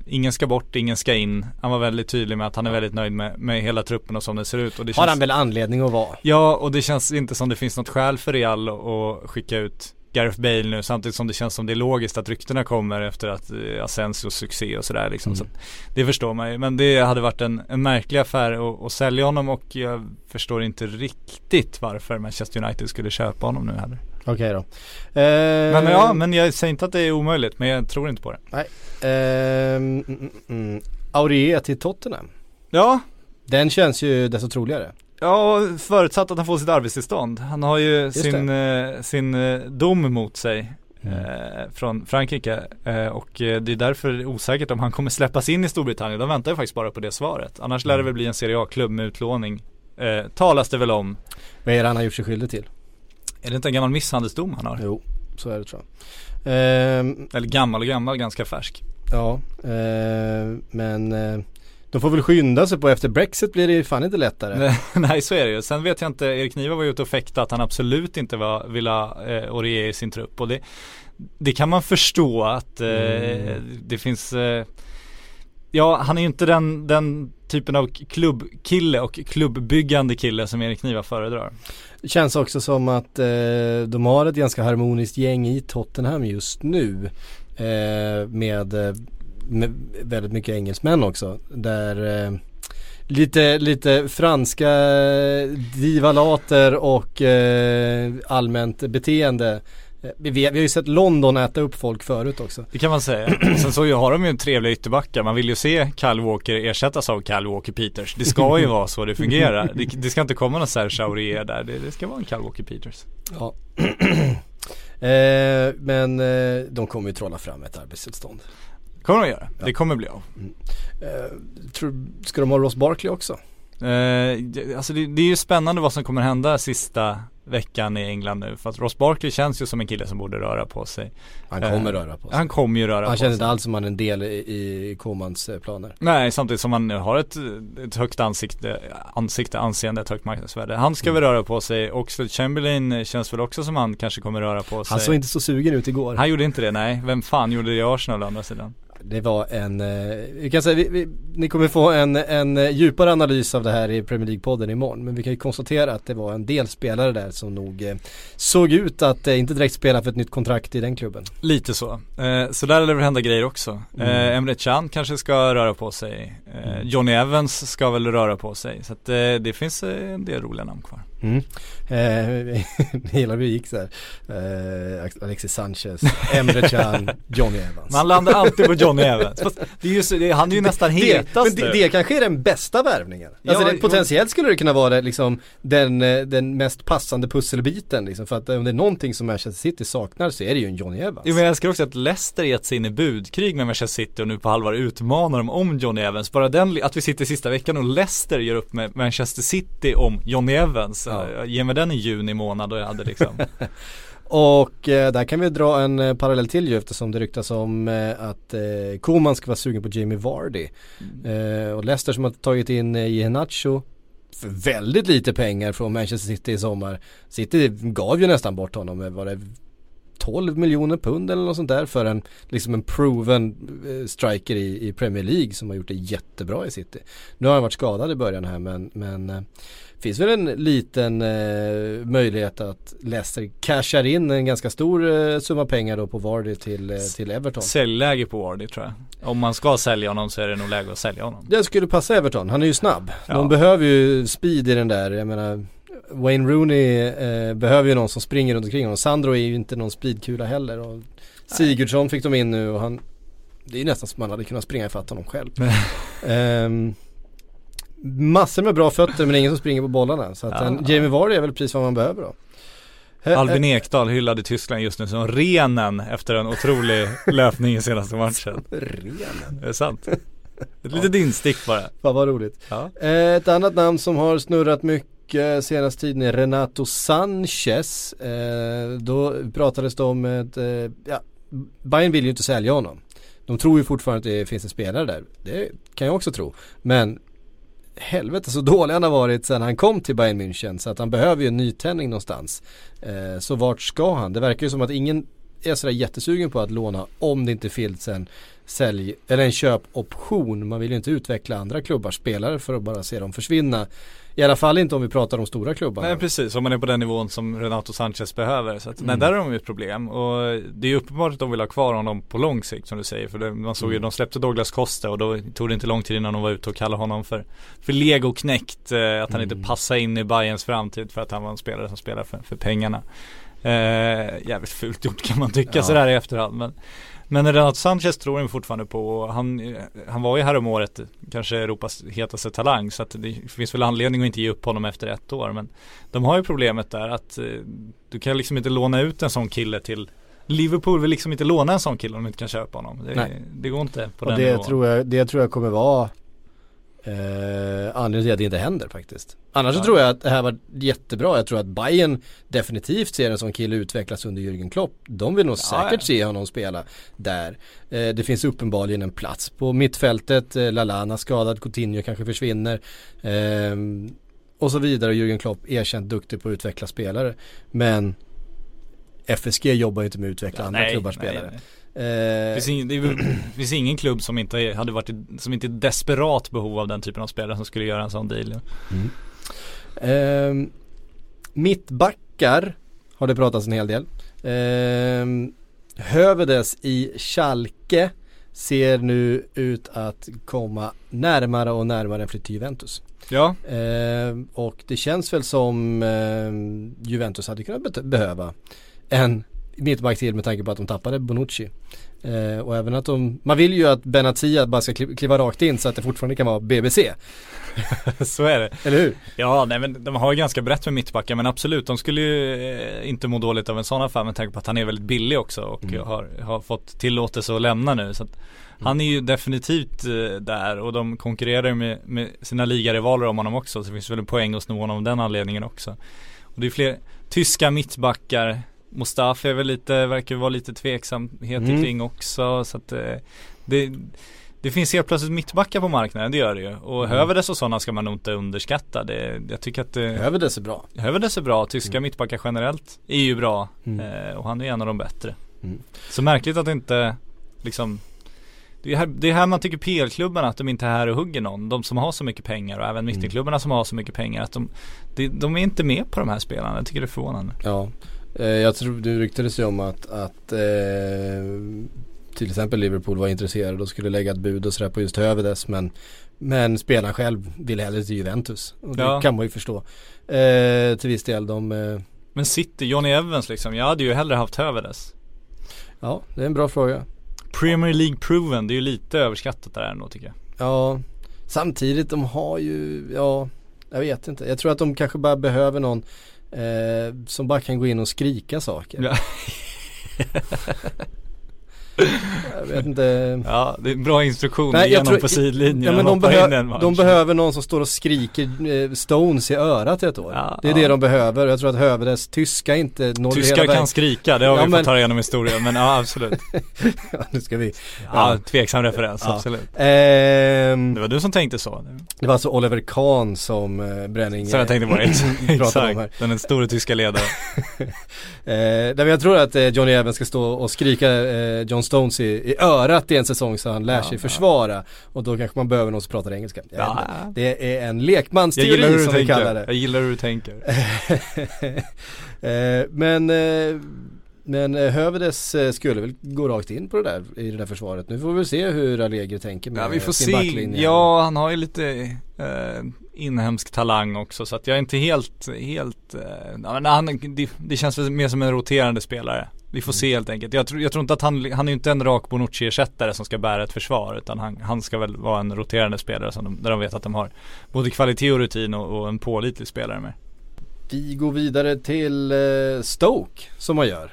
ingen ska bort, ingen ska in. Han var väldigt tydlig med att han är väldigt nöjd med, med hela truppen och som den ser ut. Och det Har känns, han väl anledning att vara. Ja, och det känns inte som det finns något skäl för Real att skicka ut Gareth Bale nu samtidigt som det känns som det är logiskt att ryktena kommer efter att eh, Asensios succé och sådär liksom. Så att det förstår man ju. Men det hade varit en, en märklig affär att, att sälja honom och jag förstår inte riktigt varför Manchester United skulle köpa honom nu heller. Okej då. Eh, Men ja, men jag säger inte att det är omöjligt, men jag tror inte på det. ehm, mm, mm, mm. Aurier till Tottenham. Ja, Den känns ju desto troligare. Ja, förutsatt att han får sitt arbetstillstånd. Han har ju Just sin, eh, sin eh, dom mot sig Mm. eh, från Frankrike eh, och eh, det är därför osäkert om han kommer släppas in i Storbritannien. De väntar ju faktiskt bara på det svaret. Annars lär det väl bli en Serie A-klubb med utlåning. Eh, talas det väl om. Vad är det han har gjort sig skyldig till? Är det inte en gammal misshandelsdom han har? Jo, så är det tror jag. Ehm, Eller gammal och gammal, ganska färsk. ja, ehm, men eh, de får väl skynda sig på efter Brexit blir det ju fan inte lättare. Nej så är det ju. Sen vet jag inte, Erik Niva var ju ute och fäktade att han absolut inte var, ville eh, Aurier i sin trupp och det, det kan man förstå att eh, det finns eh, Ja, han är ju inte den, den typen av klubbkille och klubbbyggande kille som Erik Niva föredrar. Det känns också som att eh, de har ett ganska harmoniskt gäng i Tottenham just nu. Eh, med, eh, med väldigt mycket engelsmän också. Där eh, lite, lite franska divalater och eh, allmänt beteende. Eh, Vi, vi har ju sett London äta upp folk förut också. Det kan man säga. Sen så har de ju en trevliga ytterbackar. Man vill ju se Kyle Walker ersättas av Kyle Walker Peters. Det ska ju vara så det fungerar. Det, det ska inte komma någon Serge Aurier där. Det, det ska vara en Kyle Walker Peters. Ja. eh, men eh, de kommer ju trolla fram ett arbetstillstånd. Kommer de göra. Det kommer bli av. Eh, tror, ska de ha Ross Barkley också? Eh, alltså det, det är ju spännande vad som kommer hända sista veckan i England nu. För att Ross Barkley känns ju som en kille som borde röra på sig. Han Eh, kommer röra på sig. Han kommer ju röra Han på sig. inte alls som han är en del i, Komans eh, planer. Nej, samtidigt som han har ett, ett högt ansikte, ansikte, anseende, ett högt marknadsvärde. Han ska väl röra på sig. Oxlade Chamberlain känns väl också som han kanske kommer röra på sig. Han såg inte så sugen ut igår. Han gjorde inte det, nej. Vem fan gjorde det i Arsenal å andra sidan? Det var en, eh, vi kan säga, vi, vi, ni kommer få en, en eh, djupare analys av det här i Premier League-podden imorgon. Men vi kan ju konstatera att det var en del spelare där som nog eh, såg ut att inte direkt spela för ett nytt kontrakt i den klubben. Lite så. Så där lär det hända grejer också. Mm. Emre Can kanske ska röra på sig. Eh, Johnny Evans ska väl röra på sig. Så att det finns en del roliga namn kvar. Mm. Eh, hela vi gick så här. Eh, Alexis Sanchez, Emre Can, Johnny Evans. Man landar alltid på Johnny Evans. Fast det är ju så, det, han är ju nästan det, hetast men det, det kanske är den bästa värvningen. Alltså Ja, det, potentiellt skulle det kunna vara det, liksom, den, eh, den mest passande pusselbiten. Liksom, för att om det är någonting som Manchester City saknar så är det ju en Johnny Evans. Jo men jag älskar också att Leicester gett sig in i budkrig med Manchester City och nu på allvar utmanar dem om Johnny Evans. Bara den, att vi sitter sista veckan och Leicester gör upp med Manchester City om Johnny Evans. Ja. Ja. Ge mig den i juni månad och jag hade liksom Och eh, där kan vi dra en eh, parallell till ju eftersom det ryktas om eh, att eh, Koman ska vara sugen på Jamie Vardy. Eh, och Leicester som har tagit in eh, Iheanacho för väldigt lite pengar från Manchester City i sommar. City gav ju nästan bort honom med var det 12 miljoner pund eller något sånt där för en, liksom en proven eh, striker i, i Premier League som har gjort det jättebra i City. Nu har han varit skadad i början här men, men eh, finns väl en liten eh, möjlighet att Leicester cashar in en ganska stor eh, summa pengar då på Vardy till, eh, till Everton. Säljläge på Wardy tror jag. Om man ska sälja honom så är det nog läge att sälja honom. Det skulle passa Everton, han är ju snabb. Ja. De behöver ju speed i den där, jag menar Wayne Rooney eh, behöver ju någon som springer runt omkring honom. Sandro är ju inte någon speedkula heller. Och Sigurdsson fick de in nu och han Det är ju nästan som man hade kunnat springa ifatt honom själv. Ehm, massor med bra fötter men ingen som springer på bollarna. Så att Ja. en Jamie Vardy är väl precis vad man behöver då. Albin Ekdal hyllad i Tyskland just nu som renen efter en otrolig löpning i senaste matchen. Renen. Det är sant. Ett litet instick bara. Fan vad roligt. Ja. Eh, Ett annat namn som har snurrat mycket senaste tiden är Renato Sanchez. Eh, Då pratades det om ett, eh, ja, Bayern vill ju inte sälja honom. De tror ju fortfarande att det finns en spelare där. Det kan jag också tro. Men helvete så dålig han har varit sedan han kom till Bayern München så att han behöver ju en nytändning någonstans. Eh, Så vart ska han? Det verkar ju som att ingen är sådär jättesugen på att låna om det inte finns en sälj, eller en köpoption. Man vill ju inte utveckla andra klubbars spelare för att bara se dem försvinna. I alla fall inte om vi pratar om stora klubbarna. Nej precis, om man är på den nivån som Renato Sanchez behöver. Så att, nej, Mm. där har de ju ett problem. Och det är ju uppenbart att de vill ha kvar honom på lång sikt som du säger. För det, man såg ju, Mm. de släppte Douglas Costa och då tog det inte lång tid innan de var ute och kallade honom för, för legoknäckt. Eh, att han Mm. inte passade in i Bayerns framtid för att han var en spelare som spelar för, för pengarna. Eh, jävligt fult gjort kan man tycka Ja. sådär i efterhand. Men, men Renato Sanchez tror jag fortfarande på. Han, han var ju här om året kanske Europas hetaste talang. Så att det finns väl anledning att inte ge upp honom efter ett år. Men de har ju problemet där att eh, du kan liksom inte låna ut en sån kille till Liverpool vill liksom inte låna en sån kille om de inte kan köpa honom. Det, det går inte på och den det nivån. tror, jag, det tror jag kommer vara eh, anledningen till att det inte händer faktiskt. Annars så Ja. tror jag att det här var jättebra. Jag tror att Bayern definitivt ser en sån kille utvecklas under Jürgen Klopp. De vill nog Ja, säkert ja. se honom spela där. Eh, det finns uppenbarligen en plats på mittfältet. Eh, Lalana skadad, Coutinho kanske försvinner. Ehm, och så vidare. Jürgen Klopp erkänt duktig på att utveckla spelare. Men FSG jobbar ju inte med att utveckla andra Nej, klubbars nej, spelare. nej. Eh, Det finns, ing, det finns ingen klubb som inte hade varit som inte är desperat behov av den typen av spelare som skulle göra en sån deal. Ehm, mittbackar har det pratats en hel del. Ehm, Hövedes i Schalke ser nu ut att komma närmare och närmare en flytt till Juventus. Ja, Ehm, och det känns väl som ehm, Juventus hade kunnat be- behöva en mittback till med tanke på att de tappade Bonucci. Ehm, och även att de, man vill ju att Benatia bara ska kli- kliva rakt in så att det fortfarande kan vara BBC. så är det. Eller hur? Ja, nej men de har ju ganska brett med mittbackar men absolut, de skulle ju eh, inte må dåligt av en sån affär med tanke på att han är väldigt billig också och Mm. har, har fått tillåtelse att lämna nu. Så han är ju definitivt eh, där och de konkurrerar ju med, med sina ligarivaler om honom också så det finns väl en poäng att sno honom av den anledningen också. Och det är fler tyska mittbackar Mustafa är väl lite, verkar vara lite tveksamhet Mm. kring också så att eh, det det finns helt plötsligt mittbackar på marknaden, det gör det ju. Och Mm. Hövedes och sådana ska man nog inte underskatta. Det, jag tycker att det, Hövedes är bra. Hövedes är bra, tyska mittbackar generellt är ju bra. Mm. Eh, och han är en av de bättre. Mm. Så märkligt att inte liksom det är, här, det är här man tycker PL-klubbarna att de inte är här och hugger någon. De som har så mycket pengar och även Mm. mittenklubbarna som har så mycket pengar. Att de, de, de är inte med på de här spelarna. Jag tycker det är förvånande. Ja, eh, jag tror det ryktades ju om att, att eh, till exempel Liverpool var intresserade och skulle lägga ett bud och sådär på just Hövedes men men spelaren själv vill hellre till Juventus. Och det Ja. kan man ju förstå. Eh, till viss del de, eh, Men City, Johnny Evans liksom. Jag hade ju hellre haft Hövedes. ja det är en bra fråga. Premier League proven, det är ju lite överskattat där ändå tycker jag. Ja, samtidigt de har ju, ja, jag vet inte. Jag tror att de kanske bara behöver någon eh, som bara kan gå in och skrika saker. Ja. Jag vet inte. Ja, det är en bra instruktion Nej, igenom tror- på sidlinjen Ja men de, i behö- de behöver någon som står och skriker eh, Stones i örat ett år. Ja, det är ja. det de behöver. Jag tror att Hövedes tyska inte når Tyskar kan skrika, det har Ja, vi men- fått höra genom historien men ja absolut. ja, nu ska vi. Ja, tveksam referens, absolut. Ehm, Det var du som tänkte så. det var alltså Oliver Kahn som eh, Bränning Så jag tänkte på om här. exakt. Den stora tyska ledaren. Eh, nej, men jag tror att eh, Johnny Evans ska stå och skrika eh, John Stones i, i örat i en säsong så han lär Ja, sig ja. försvara. Och då kanske man behöver någon som pratar engelska. Ja. Det är en lekmansteori som vi kallar det. Jag gillar hur du tänker. eh, men eh, men eh, Hövedes skulle väl gå rakt in på det där i det där försvaret. Nu får vi väl se hur Allegri tänker med Ja vi får sin se. backlinje. Ja han har ju lite eh, inhemsk talang också så att jag är inte helt, helt, eh, ja, han, det, det känns väl mer som en roterande spelare. Vi får se helt enkelt. Jag tror, jag tror inte att han, han är inte en rak Bonucci-ersättare som ska bära ett försvar utan han, han ska väl vara en roterande spelare som de, där de vet att de har både kvalitet och rutin och, och en pålitlig spelare med. Vi går vidare till eh, Stoke som man gör.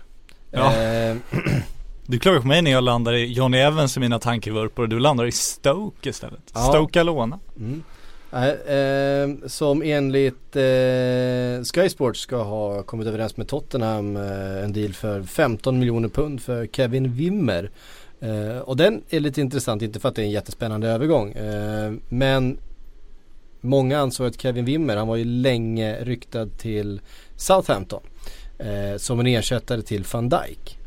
Ja. Eh, Du klagar på mig när jag landar i Johnny Evans i mina tankevurpor och du landar i Stoke istället. Ja. Stoke Alona. Mm. Nej, eh, som enligt eh, Sky Sports ska ha kommit överens med Tottenham eh, en deal för 15 miljoner pund för Kevin Wimmer. Eh, och den är lite intressant, inte för att det är en jättespännande övergång. Eh, men många ansåg att Kevin Wimmer, han var ju länge ryktad till Southampton. Eh, som en ersättare till van Dijk.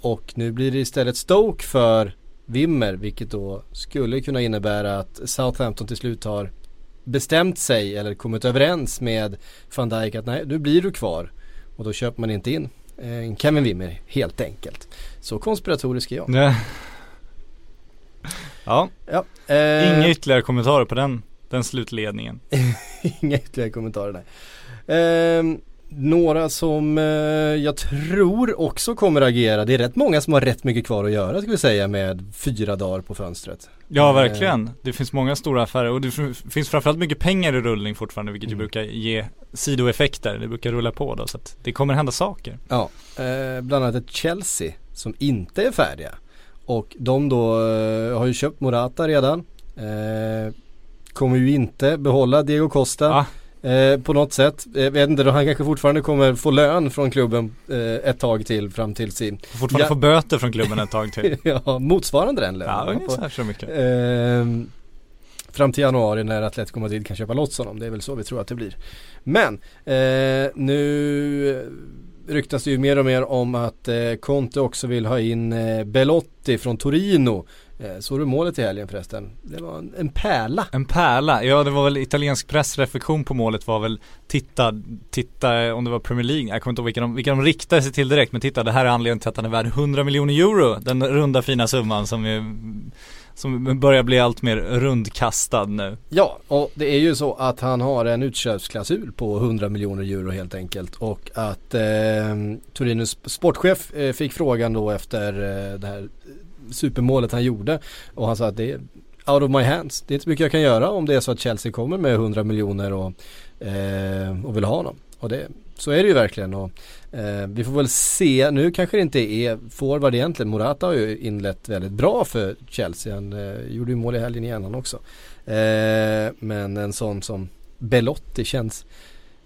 Och nu blir det istället Stoke för Wimmer vilket då skulle kunna innebära att Southampton till slut har bestämt sig eller kommit överens med van Dijk att nej, nu blir du kvar. Och då köper man inte in eh, Kevin Wimmer helt enkelt. Så konspiratorisk är jag. Ja. ja, Ja, eh, inga ytterligare kommentarer på den, den slutledningen. Inga ytterligare kommentarer där. Ehm, några som eh, jag tror också kommer agera. Det är rätt många som har rätt mycket kvar att göra ska vi säga med fyra dagar på fönstret. Ja Eh, verkligen, det finns många stora affärer och det finns framförallt mycket pengar i rullning fortfarande vilket ju Mm. brukar ge sidoeffekter, det brukar rulla på då så att det kommer hända saker. Ja, eh, bland annat ett Chelsea som inte är färdiga. Och de då eh, har ju köpt Morata redan. Eh, kommer ju inte behålla Diego Costa. Ja. Eh, på något sätt. Jag vet inte, han kanske fortfarande kommer få lön från klubben eh, ett tag till fram till sin, fortfarande Ja. få böter från klubben ett tag till. ja motsvarande den lönen. ja, ungefär så mycket. Ehm, fram till januari när Atletico Madrid kan köpa loss honom. Det är väl så vi tror att det blir. Men eh, nu ryktas det ju mer och mer om att eh, Conte också vill ha in eh, Belotti från Torino. Eh, såg du målet i helgen förresten? Det var en, en pärla. En pärla, ja det var väl italiensk pressreflektion på målet var väl Titta, titta eh, om det var Premier League, jag kommer inte ihåg vilka de, vilka de riktade sig till direkt men titta det här är anledningen till att han är värd 100 miljoner euro Den runda fina summan som är, som börjar bli allt mer rundkastad nu Ja, och det är ju så att han har en utköpsklausul på 100 miljoner euro helt enkelt. Och att eh, Torinos sportchef eh, fick frågan då efter eh, det här supermålet han gjorde. Och han sa att det är out of my hands. Det är inte så mycket jag kan göra om det är så att Chelsea kommer med 100 miljoner och, eh, och vill ha honom. Och det, så är det ju verkligen. Och, eh, vi får väl se, nu kanske det inte är forward egentligen. Morata har ju inlett väldigt bra för Chelsea. Han eh, gjorde ju mål i helgen igen han också. Eh, men en sån som Belotti känns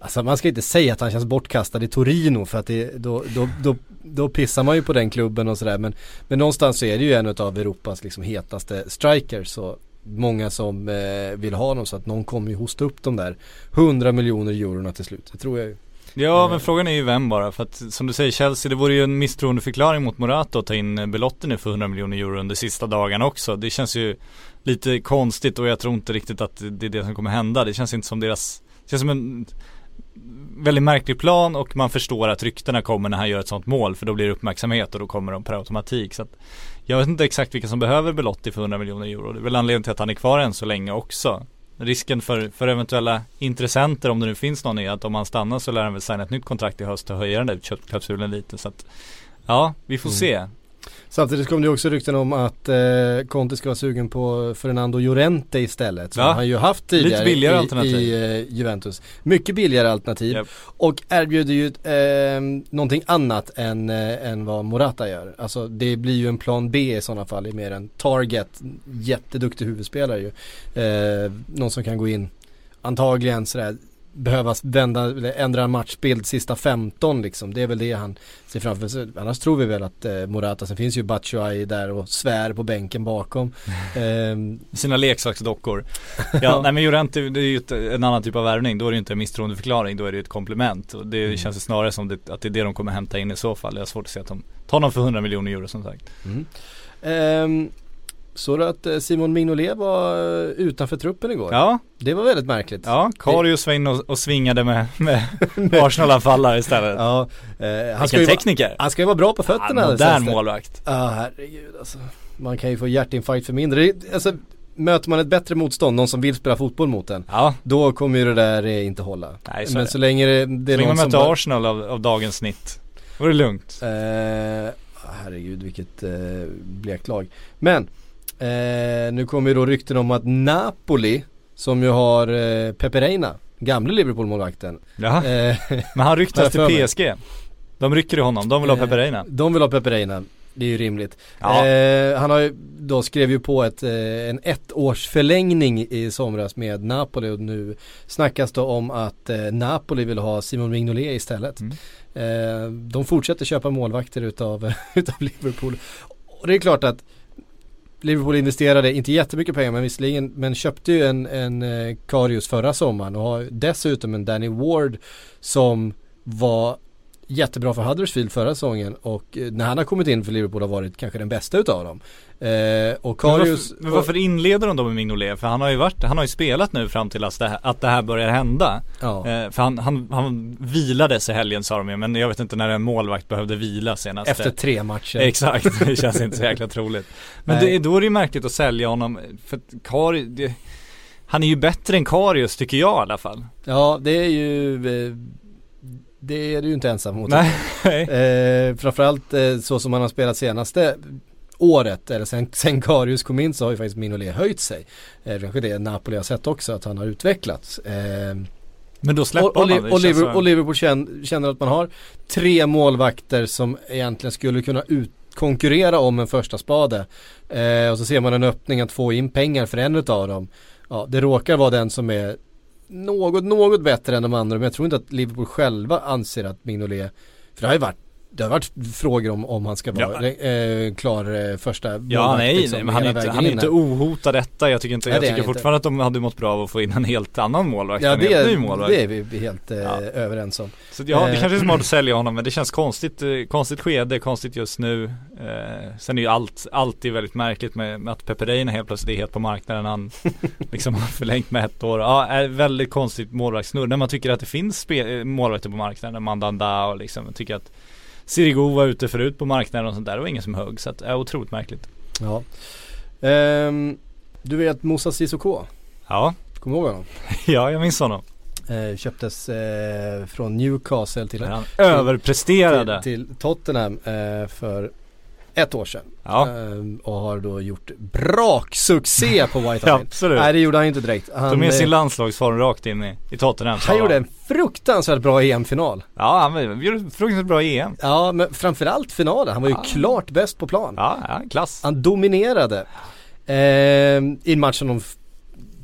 Alltså man ska inte säga att han känns bortkastad i Torino för att det, då, då, då, då pissar man ju på den klubben och sådär men, men någonstans så är det ju en av Europas liksom hetaste strikers så många som eh, vill ha dem så att någon kommer ju hosta upp de där 100 miljoner eurona till slut. Det tror jag ju. Ja men frågan är ju vem bara för att som du säger Chelsea det vore ju en misstroendeförklaring mot Morata att ta in eh, Belotti nu för 100 miljoner euro under sista dagarna också. Det känns ju lite konstigt och jag tror inte riktigt att det är det som kommer hända. Det känns inte som deras, det känns som en väldigt märklig plan och man förstår att ryktena kommer när han gör ett sånt mål för då blir det uppmärksamhet och då kommer de per automatik. Så jag vet inte exakt vilka som behöver Belotti för 100 miljoner euro. Det är väl anledningen till att han är kvar än så länge också. Risken för, för eventuella intressenter om det nu finns någon är att om han stannar så lär han väl signa ett nytt kontrakt i höst och höja den där köpklausulen lite så att Ja, vi får Mm. se. Samtidigt kom det också rykten om att eh, Conte ska vara sugen på Fernando Llorente istället. Som Ja. han ju haft tidigare Lite billigare i, alternativ. i eh, Juventus. Mycket billigare alternativ. Japp. Och erbjuder ju eh, någonting annat än, eh, än vad Morata gör. Alltså det blir ju en plan B i sådana fall. Det är mer en target. Jätteduktig huvudspelare ju. Eh, någon som kan gå in antagligen sådär behöva vända, ändra matchbild sista 15 liksom. Det är väl det han ser framför sig. Annars tror vi väl att eh, Morata, sen finns ju Batshuayi där och svär på bänken bakom. Ehm, Sina leksaksdockor. Ja, nej men Llorente det är ju ett, en annan typ av värvning. Då är det ju inte en misstroendeförklaring, då är det ju ett komplement. Och det känns ju snarare som det, att det är det de kommer hämta in i så fall. Jag har svårt att se att de tar någon för 100 miljoner euro som sagt. Mm. Ehm, såg du att eh, Simon Mignolet var eh, utanför truppen igår? Ja, Det var väldigt märkligt. ja, Karius var inne och, och svingade med, med Arsenal-anfallare istället. Ja, eh, han, ska ju tekniker. han ska ju vara bra på Ja, fötterna. modern sägs det. målvakt. Ja, herregud alltså. Man kan ju få hjärtinfarkt för mindre. Alltså, möter man ett bättre motstånd, någon som vill spela fotboll mot en, Ja, då kommer ju det där eh, inte hålla. Nej, så Men så länge det, det är så någon man möter bara- Arsenal av, av dagens snitt. Då är det lugnt. Eh, herregud vilket eh, blekt lag. Men eh, nu kommer ju då rykten om att Napoli som ju har eh, Pepe Reina, gamle Liverpool-målvakten. Ja. Eh, Men han ryktas till PSG. De rycker i honom, de vill ha Eh, Pepe Reina. de vill ha Pepe Reina. Det är ju rimligt. Ja. Eh, han har ju, då skrev ju på ett, eh, en ettårs förlängning i somras med Napoli och nu snackas det om att eh, Napoli vill ha Simon Mignolet istället. Mm. Eh, de fortsätter köpa målvakter utav, utav Liverpool. Och det är klart att Liverpool investerade, inte jättemycket pengar men visserligen, men köpte ju en, en eh, Karius förra sommaren och har dessutom en Danny Ward som var jättebra för Huddersfield förra säsongen och eh, när han har kommit in för Liverpool har varit kanske den bästa utav dem. Eh, och Men Karius... varför, men varför inleder de då med Mignolet? För han har ju varit, han har ju spelat nu fram till att det här, att det här börjar hända. ja. Eh, för han, han, han vilades i helgen sa de ju, men jag vet inte när en målvakt behövde vila senast. Efter tre matcher. Exakt, det känns inte så jäkla troligt. Men det, då är det ju märkligt att sälja honom, för att Kari, det, han är ju bättre än Karius tycker jag i alla fall. Ja, det är ju... Eh, det är du ju inte ensam mot. Nej. Eh, framförallt eh, så som han har spelat senaste året, eller sen, sen Karius kom in så har ju faktiskt Mignolet höjt sig. Eh, kanske det Napoli har sett också, att han har utvecklats. Eh, Men då släpper och, man det och, Liverpool, och Liverpool känner, känner att man har tre målvakter som egentligen skulle kunna ut, konkurrera om en första spade. Eh, och så ser man en öppning att få in pengar för en utav dem. Ja, det råkar vara den som är något, något bättre än de andra. Men jag tror inte att Liverpool själva anser att Mignolet, för det har ju varit det har varit frågor om, om han ska vara eh, klar eh, första Ja nej, liksom, nej men han är inte, han är in inte ohotad detta. Jag tycker inte, Nej, jag är tycker han inte. fortfarande att de hade mått bra av att få in en helt annan målvakt. Ja en helt ny det, målvakt. det är vi helt eh, Ja. överens om. Så ja, det Eh. kanske är smart att sälja honom men det känns konstigt, eh, konstigt skede, konstigt just nu. Eh, sen är ju allt, alltid väldigt märkligt med, med att Peperina helt plötsligt är helt på marknaden. Han liksom har förlängt med ett år. Ja, är väldigt konstigt målvaktssnurr. När man tycker att det finns eh, målvakter på marknaden, Mandanda och liksom, tycker att Sirigu var ute förut på marknaden och sånt där. Det var ingen som högg. Så att, är otroligt märkligt. Ja. Ehm, du vet Moussa Sissoko, Ja, kommer du ihåg honom? ja jag minns honom. Eh, köptes eh, från Newcastle till, Han överpresterade. till, till Tottenham eh, för ett år sedan. Ja, Ehm, och har då gjort braksuccé på White Hart absolut. Nej det gjorde han inte direkt. Han, Tog med eh, sin landslagsform rakt in i, i Tottenham. han gjorde en fruktansvärt bra EM-final. Ja, han gjorde fruktansvärt bra EM. Ja men framförallt finalen, han var ju Ja. klart bäst på plan. Ja, ja klass. Han dominerade. Ehm, I en match som de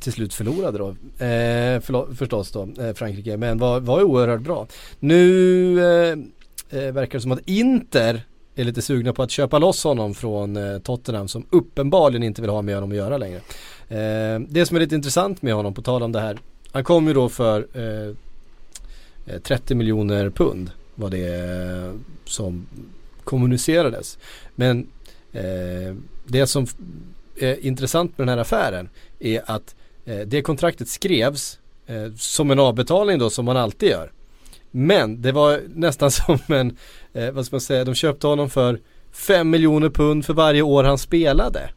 till slut förlorade då. Eh, förlo- förstås då, eh, Frankrike. Men var, var ju oerhört bra. Nu eh, eh, verkar det som att Inter är lite sugna på att köpa loss honom från eh, Tottenham som uppenbarligen inte vill ha med honom att göra längre. Eh, det som är lite intressant med honom, på tal om det här. Han kom ju då för eh, eh 30 miljoner pund var det eh, som kommunicerades. Men eh, det som är intressant med den här affären är att eh, det kontraktet skrevs eh, som en avbetalning då som man alltid gör. Men det var nästan som en, eh, vad ska man säga, de köpte honom för 5 miljoner pund för varje år han spelade.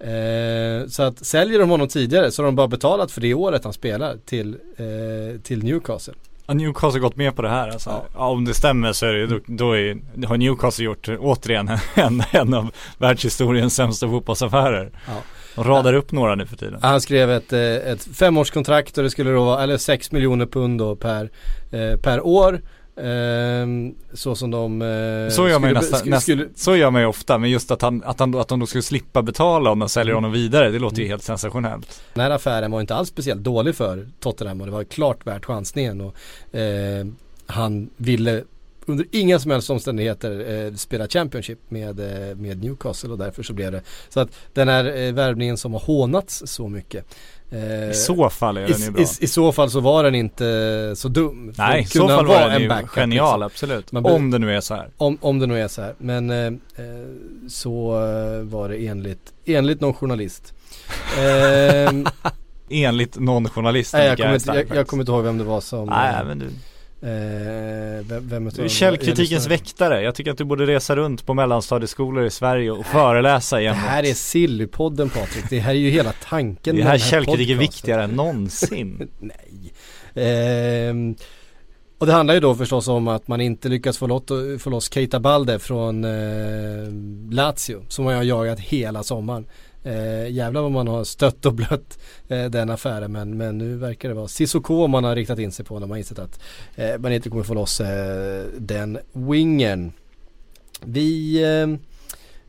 Eh, så att säljer de honom tidigare så har de bara betalat för det året han spelar till, eh, till Newcastle. Har Newcastle gått med på det här alltså? Ja. Ja. om det stämmer så är det, då, då är, har Newcastle gjort återigen en, en av världshistoriens sämsta fotbollsaffärer. Ja. Radar upp några nu för tiden. Han skrev ett, eh, ett femårskontrakt och det skulle då vara, eller 6 miljoner pund då per, eh, per år. Ehm, så som de eh, Så gör skulle- nästan, skulle- skulle- så gör man ju ofta, men just att han, att han, att de då skulle slippa betala om de säljer honom vidare, det låter ju helt sensationellt. Den här affären var inte alls speciellt dålig för Tottenham och det var klart värt chansningen. Och, eh, han ville under inga som helst omständigheter eh, spela Championship med, eh, med Newcastle och därför så blev det. Så att den här eh, värvningen som har hånats så mycket. Eh, I så fall är i, den ju bra. i, I så fall så var den inte så dum. Nej, i så fall var den ju backup, genial, liksom. absolut. Man Om det nu är så här. Om, om det nu är så här. Men eh, eh, så eh, var det enligt, enligt någon journalist. Ehm, Enligt någon journalist. nej, jag, kommer inte, jag, jag kommer inte ihåg vem det var som Nej, eh, men du, eh, vem, vem du är källkritikens jag väktare. Jag tycker att du borde resa runt på mellanstadieskolor i Sverige och föreläsa Det igen. här är Sillypodden Patrik. Det här är ju hela tanken Det med här den källkritik är viktigare än någonsin. Nej. Ehm, och det handlar ju då förstås om att man inte lyckas få, lott, få loss Keita Balde från eh, Lazio som man har jagat hela sommaren. Eh, jävlar vad man har stött och blött eh, den affären men, men nu verkar det vara Sissoko man har riktat in sig på när man har insett att eh, man inte kommer få loss eh, den wingen. Vi eh,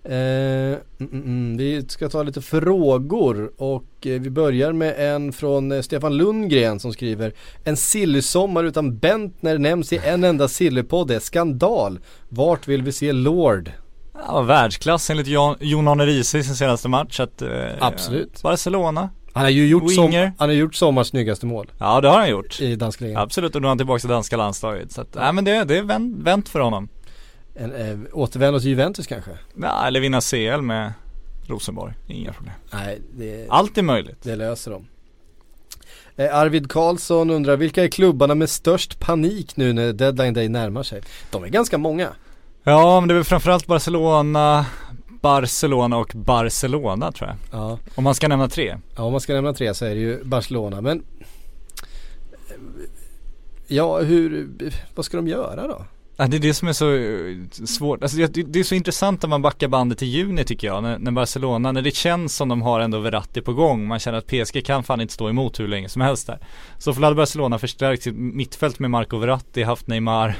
Eh, mm, mm, mm. Vi ska ta lite frågor och eh, vi börjar med en från eh, Stefan Lundgren som skriver En sillysommar utan Bentner nämns i en enda sillypodd är skandal. Vart vill vi se Lord? Ja, världsklass enligt Jon, Jon Arne Riise i sin senaste match. Att, eh, Absolut. Barcelona. Han har ju gjort, som, han har gjort sommars snyggaste mål Ja, det har han gjort. i danska ligan. Absolut, och nu är han tillbaka till danska landslaget. Så att, nej men det, det är vänt, vänt för honom. En, eh, återvända till Juventus kanske? Ja, eller vinna CL med Rosenborg, inga problem. Nej, det, Allt är möjligt. det löser de. Eh, Arvid Karlsson undrar vilka är klubbarna med störst panik nu när deadline day närmar sig? De är ganska många. Ja, men det är väl framförallt Barcelona, Barcelona och Barcelona tror jag. Ja. Om man ska nämna tre. Ja om man ska nämna tre så är det ju Barcelona men Ja hur, vad ska de göra då? Ja, det är det som är så eh, svårt, alltså det, det är så intressant när man backar bandet till juni tycker jag, när, när Barcelona, när det känns som de har ändå Verratti på gång, man känner att PSG kan fan inte stå emot hur länge som helst där. Så hade Barcelona förstärkt sitt mittfält med Marco Verratti, haft Neymar,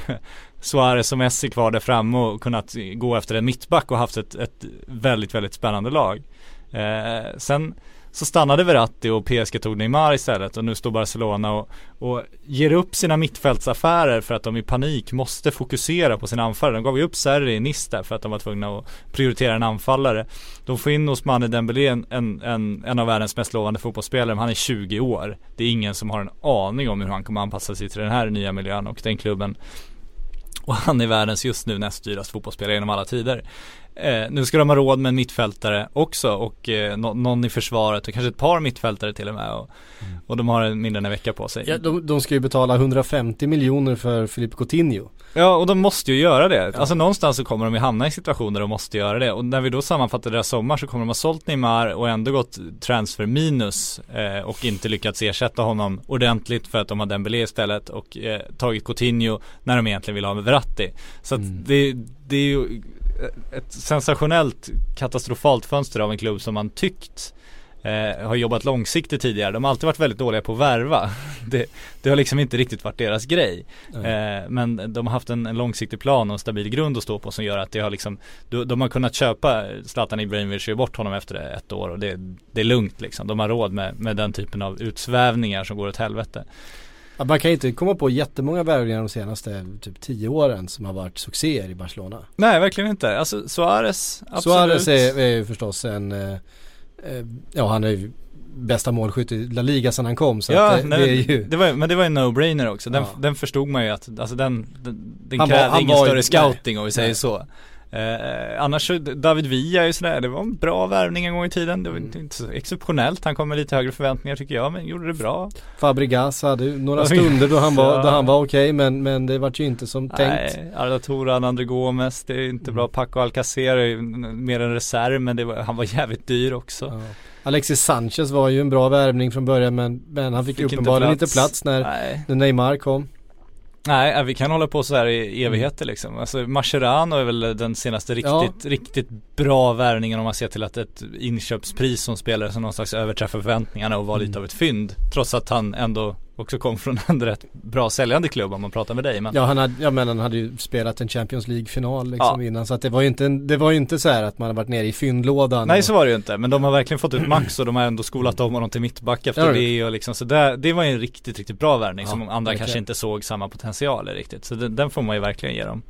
Suarez och Messi kvar där framme och kunnat gå efter en mittback och haft ett, ett väldigt, väldigt spännande lag. Eh, sen så stannade Verratti och PSG tog Neymar istället och nu står Barcelona och, och ger upp sina mittfältsaffärer för att de i panik måste fokusera på sina anfallare. De gav ju upp Serri i Nice där för att de var tvungna att prioritera en anfallare. De får in Ousmane Dembélé, en, en, en, en av världens mest lovande fotbollsspelare, men han är 20 år. Det är ingen som har en aning om hur han kommer anpassa sig till den här nya miljön och den klubben. Och han är världens just nu näst dyraste fotbollsspelare genom alla tider. Eh, nu ska de ha råd med en mittfältare också och eh, nå- någon i försvaret och kanske ett par mittfältare till och med. Och, och de har en mindre än en vecka på sig. Ja, de, de ska ju betala 150 miljoner för Filip Coutinho. Ja och de måste ju göra det. Alltså någonstans så kommer de ju hamna i situationer där de måste göra det. Och när vi då sammanfattar deras sommar så kommer de ha sålt Neymar och ändå gått transfer minus eh, och inte lyckats ersätta honom ordentligt för att de har Dembélé istället och eh, tagit Coutinho när de egentligen vill ha med Verratti. Så att det, det är ju ett sensationellt katastrofalt fönster av en klubb som man tyckt eh, har jobbat långsiktigt tidigare. De har alltid varit väldigt dåliga på att värva. Det, det har liksom inte riktigt varit deras grej. Eh, men de har haft en, en långsiktig plan och en stabil grund att stå på som gör att det har liksom de, de har kunnat köpa Zlatan Ibrahimovic och ge bort honom efter ett år och det, det är lugnt liksom. De har råd med, med den typen av utsvävningar som går åt helvete. Ja, man kan ju inte komma på jättemånga värvningar de senaste typ 10 åren som har varit succéer i Barcelona. Nej verkligen inte. Alltså Suarez, absolut. Suarez är, är ju förstås en, eh, eh, ja han är ju bästa målskytt i La Liga sedan han kom så Ja, det, nej, det är ju det var, men det var en no-brainer också. Den, Ja. den förstod man ju att, alltså den, den, den krävde ingen ju- större nej. scouting om vi säger Nej. så. Eh, annars David Villa är ju sådär, det var en bra värvning en gång i tiden. Det var Mm. inte, inte så exceptionellt, han kom med lite högre förväntningar tycker jag, men gjorde det bra. Fabregas hade några stunder då han var, då han var okej men, men det vart ju inte som tänkt. Nej, Arda Toran, André Gomes, det är inte Mm. bra. Paco Alcacer är mer en reserv, men var, han var jävligt dyr också. Ja. Alexis Sanchez var ju en bra värvning från början men, men han fick, Fick inte uppenbarligen inte plats. plats när, när Neymar kom. Nej, äh, vi kan hålla på så här i evigheter liksom. Alltså Mascherano är väl den senaste riktigt, Ja. riktigt bra värvningen om man ser till att ett inköpspris som spelare som någon slags överträffar förväntningarna och var lite av ett fynd. Trots att han ändå också kom från en rätt bra säljande klubb om man pratar med dig. Men Ja han hade, ja men han hade ju spelat en Champions League-final liksom Ja. innan så att det var ju inte, det var ju inte så här att man har varit nere i fyndlådan Nej och, så var det ju inte, men de har verkligen fått ut max och de har ändå skolat om honom till mittback efter Ja, det och liksom så där, det var ju en riktigt, riktigt bra värvning Ja, som andra verkligen. kanske inte såg samma potential i riktigt. Så den, den får man ju verkligen ge dem.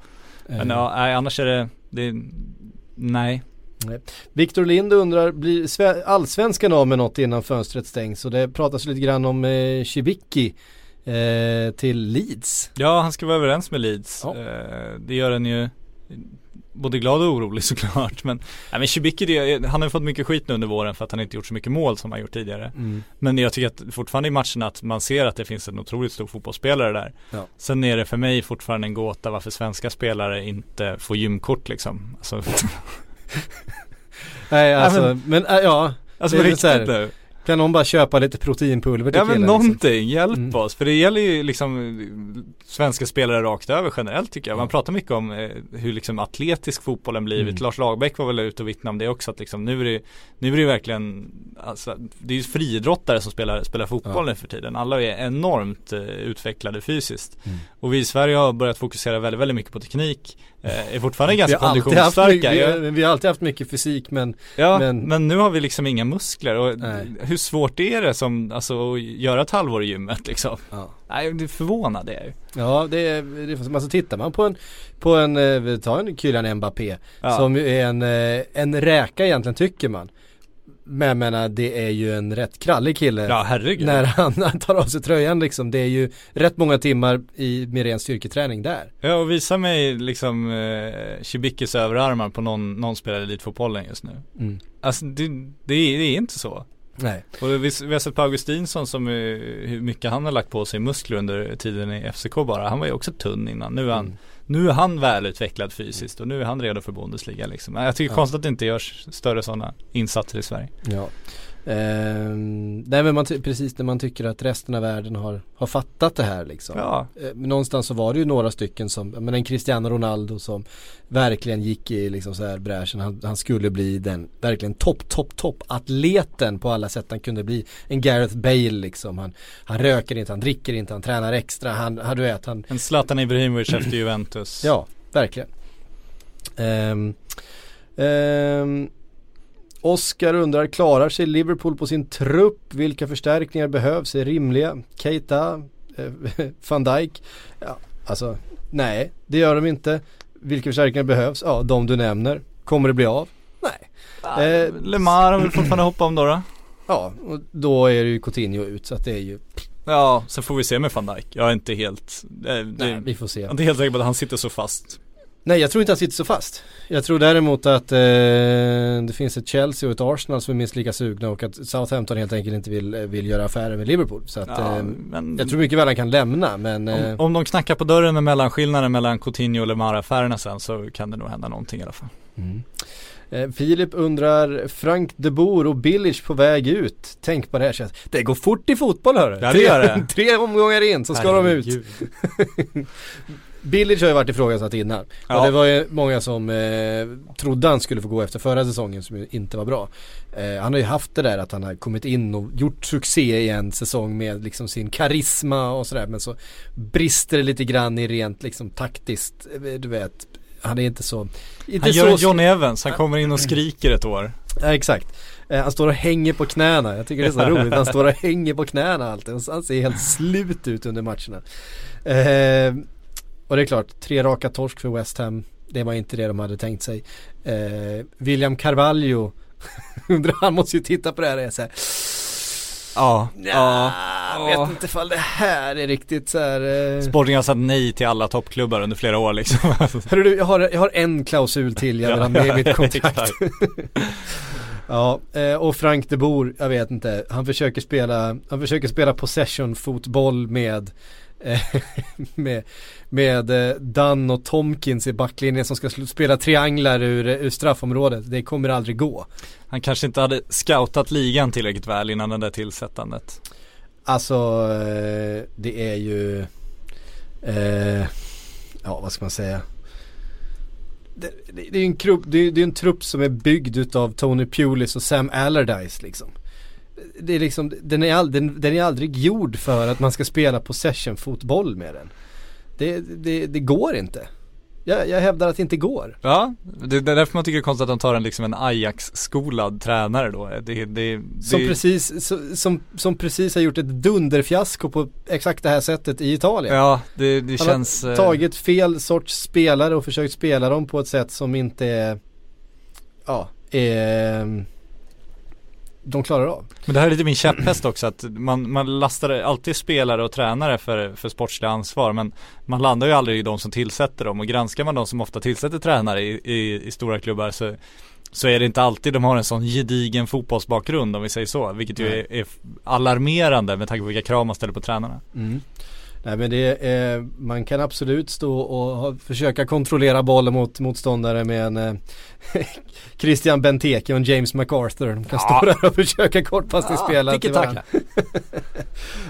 eh, Men ja, nej, annars är det, det nej. Viktor Lind undrar, blir sve- allsvenskan av med något innan fönstret stängs? Och det pratas lite grann om eh, Cibicki eh, till Leeds. Ja, han ska vara överens med Leeds. Ja. Eh, det gör en ju både glad och orolig såklart. Men, nej, men Cibicki, det, han har fått mycket skit nu under våren för att han inte gjort så mycket mål som han gjort tidigare. Men jag tycker att fortfarande i matcherna att man ser att det finns en otroligt stor fotbollsspelare där. Ja. Sen är det för mig fortfarande en gåta varför svenska spelare inte får gymkort liksom. Alltså, Nej alltså, men- men, äh, ja, alltså på så här, riktigt nu. kan någon bara köpa lite proteinpulver till Ja men killen, liksom? någonting, hjälp Mm. oss. För det gäller ju liksom svenska spelare rakt över generellt tycker jag. Man pratar mycket om eh, hur liksom atletisk fotbollen blivit. Mm. Lars Lagerbäck var väl ute och vittnade om det också. Att liksom nu är det, nu är det verkligen, alltså, det är ju friidrottare som spelar, spelar fotboll Ja. nu för tiden. Alla är enormt eh, utvecklade fysiskt. Mm. Och vi i Sverige har börjat fokusera väldigt, väldigt mycket på teknik. Eh, är fortfarande ganska vi, konditionsstarka. Jag- vi, vi har alltid haft mycket fysik men Ja, Men- men, nu har vi liksom inga muskler och Nej. hur svårt är det som, alltså att göra ett halvår i gymmet liksom? ja. Nej, det är förvånad är. Ja det är, det alltså tittar man på en, på en, eh, vi tar en Kylian Mbappé Ja. som är en, eh, en räka egentligen tycker man. Men jag menar det är ju en rätt krallig kille. Ja, herregud. När han, han tar av sig tröjan liksom. Det är ju rätt många timmar i, med ren styrketräning där. Ja, och visa mig liksom eh, Chibikis överarmar på någon, någon spelare i elitfotbollen just nu. Mm. Alltså det, det, är, det är inte så. Nej. Och vi, vi har sett på Augustinsson som eh, hur mycket han har lagt på sig muskler under tiden i FCK bara. Han var ju också tunn innan. Nu är han, Mm. Nu är han välutvecklad fysiskt och nu är han redo för Bundesliga liksom. Jag tycker Ja. konstigt att det inte görs större sådana insatser i Sverige. Ja. Ehm, nej men man precis när man tycker att resten av världen har, har fattat det här liksom. Ja, Eh, någonstans så var det ju några stycken som, men en Cristiano Ronaldo som verkligen gick i liksom så här bräschen. Han, han skulle bli den verkligen topp, topp, topp atleten på alla sätt han kunde bli. En Gareth Bale liksom. Han, han röker inte, han dricker inte, han tränar extra. Han, han du vet, han, en Zlatan Ibrahimovic efter Juventus. ja, verkligen. Um, Oskar undrar, klarar sig Liverpool på sin trupp? Vilka förstärkningar behövs? Är rimliga? Keita? Eh, Van Dijk? Ja, alltså, nej, det gör de inte. Vilka förstärkningar behövs? Ja, de du nämner. Kommer det bli av? Nej. Eh, Lemar har väl fortfarande hoppa om då, då? Ja, och då är det ju Coutinho ut så att det är ju, Ja, sen får vi se med van Dijk. Jag är inte helt, eh, det, nej, vi får se. jag är inte helt säker på att han sitter så fast. Nej jag tror inte han sitter så fast. Jag tror däremot att eh, det finns ett Chelsea och ett Arsenal som är minst lika sugna och att Southampton helt enkelt inte vill, vill göra affärer med Liverpool. Så att Ja, eh, men jag tror mycket väl han kan lämna men eh, om, om de knackar på dörren med mellanskillnaden mellan Coutinho och Lemar affärerna sen så kan det nog hända någonting i alla fall. mm. eh, Filip undrar Frank de Boer och Billich på väg ut. Tänk på det här sättet. Det går fort i fotboll hörru. Ja, det gör det. tre omgångar in så ska de ut. Billich har ju varit ifrågasatt innan. Ja. Och det var ju många som eh, trodde han skulle få gå efter förra säsongen som ju inte var bra. Eh, han har ju haft det där att han har kommit in och gjort succé i en säsong med liksom sin karisma och sådär. Men så brister det lite grann i rent liksom taktiskt. eh, Du vet, han är inte så... Inte Han gör så John Evans, han kommer in och skriker ett år. Ja, exakt. Eh, han står och hänger på knäna. Jag tycker det är så roligt. Han står och hänger på knäna alltid. Han ser helt slut ut under matcherna. Eh, och det är klart, tre raka torsk för West Ham. Det var inte det de hade tänkt sig. Eh, William Carvalho. Undrar, han måste ju titta på det här och här, Ja, ja, ja. jag vet inte ifall det här är riktigt så här. Eh, Sporting har sagt nej till alla toppklubbar under flera år liksom. Hörru du, jag har, jag har en klausul till jag vill ha med i mitt kontrakt. Ja, eh, och Frank de Boer, jag vet inte, han försöker spela, han försöker spela possession fotboll med med, med eh, Dunn och Tomkins i backlinjen som ska spela trianglar ur, ur straffområdet. Det kommer aldrig gå. Han kanske inte hade scoutat ligan tillräckligt väl innan det där tillsättandet. Alltså, eh, det är ju eh, ja vad ska man säga. Det, det, det är en trupp, det, det är en trupp som är byggd utav Tony Pulis och Sam Allardyce liksom. Det är liksom, den är, all, den, den är aldrig gjord för att man ska spela possession-fotboll med den. Det, det, det går inte. Jag, jag hävdar att det inte går. Ja, det, det är därför man tycker det är konstigt att de tar en liksom en Ajax-skolad tränare då. Det, det, Som, precis, som, som precis har gjort ett dunderfiasko på exakt det här sättet i Italien. Ja, det, det Han känns har eh, tagit fel sorts spelare och försökt spela dem på ett sätt som inte är, ja, är, de klarar av. Men det här är lite min käpphäst också att man, man lastar alltid spelare och tränare för, för sportsliga ansvar men man landar ju aldrig i de som tillsätter dem och granskar man de som ofta tillsätter tränare i, i, i stora klubbar så så är det inte alltid de har en sån gedigen fotbollsbakgrund om vi säger så, vilket ju är, är alarmerande med tanke på vilka krav man ställer på tränarna. Nej men det är, man kan absolut stå och försöka kontrollera bollen mot motståndare med en eh, Christian Benteke och en James MacArthur. De kan Ja. stå där och försöka kortpassningsspela till tiki-taka. varandra.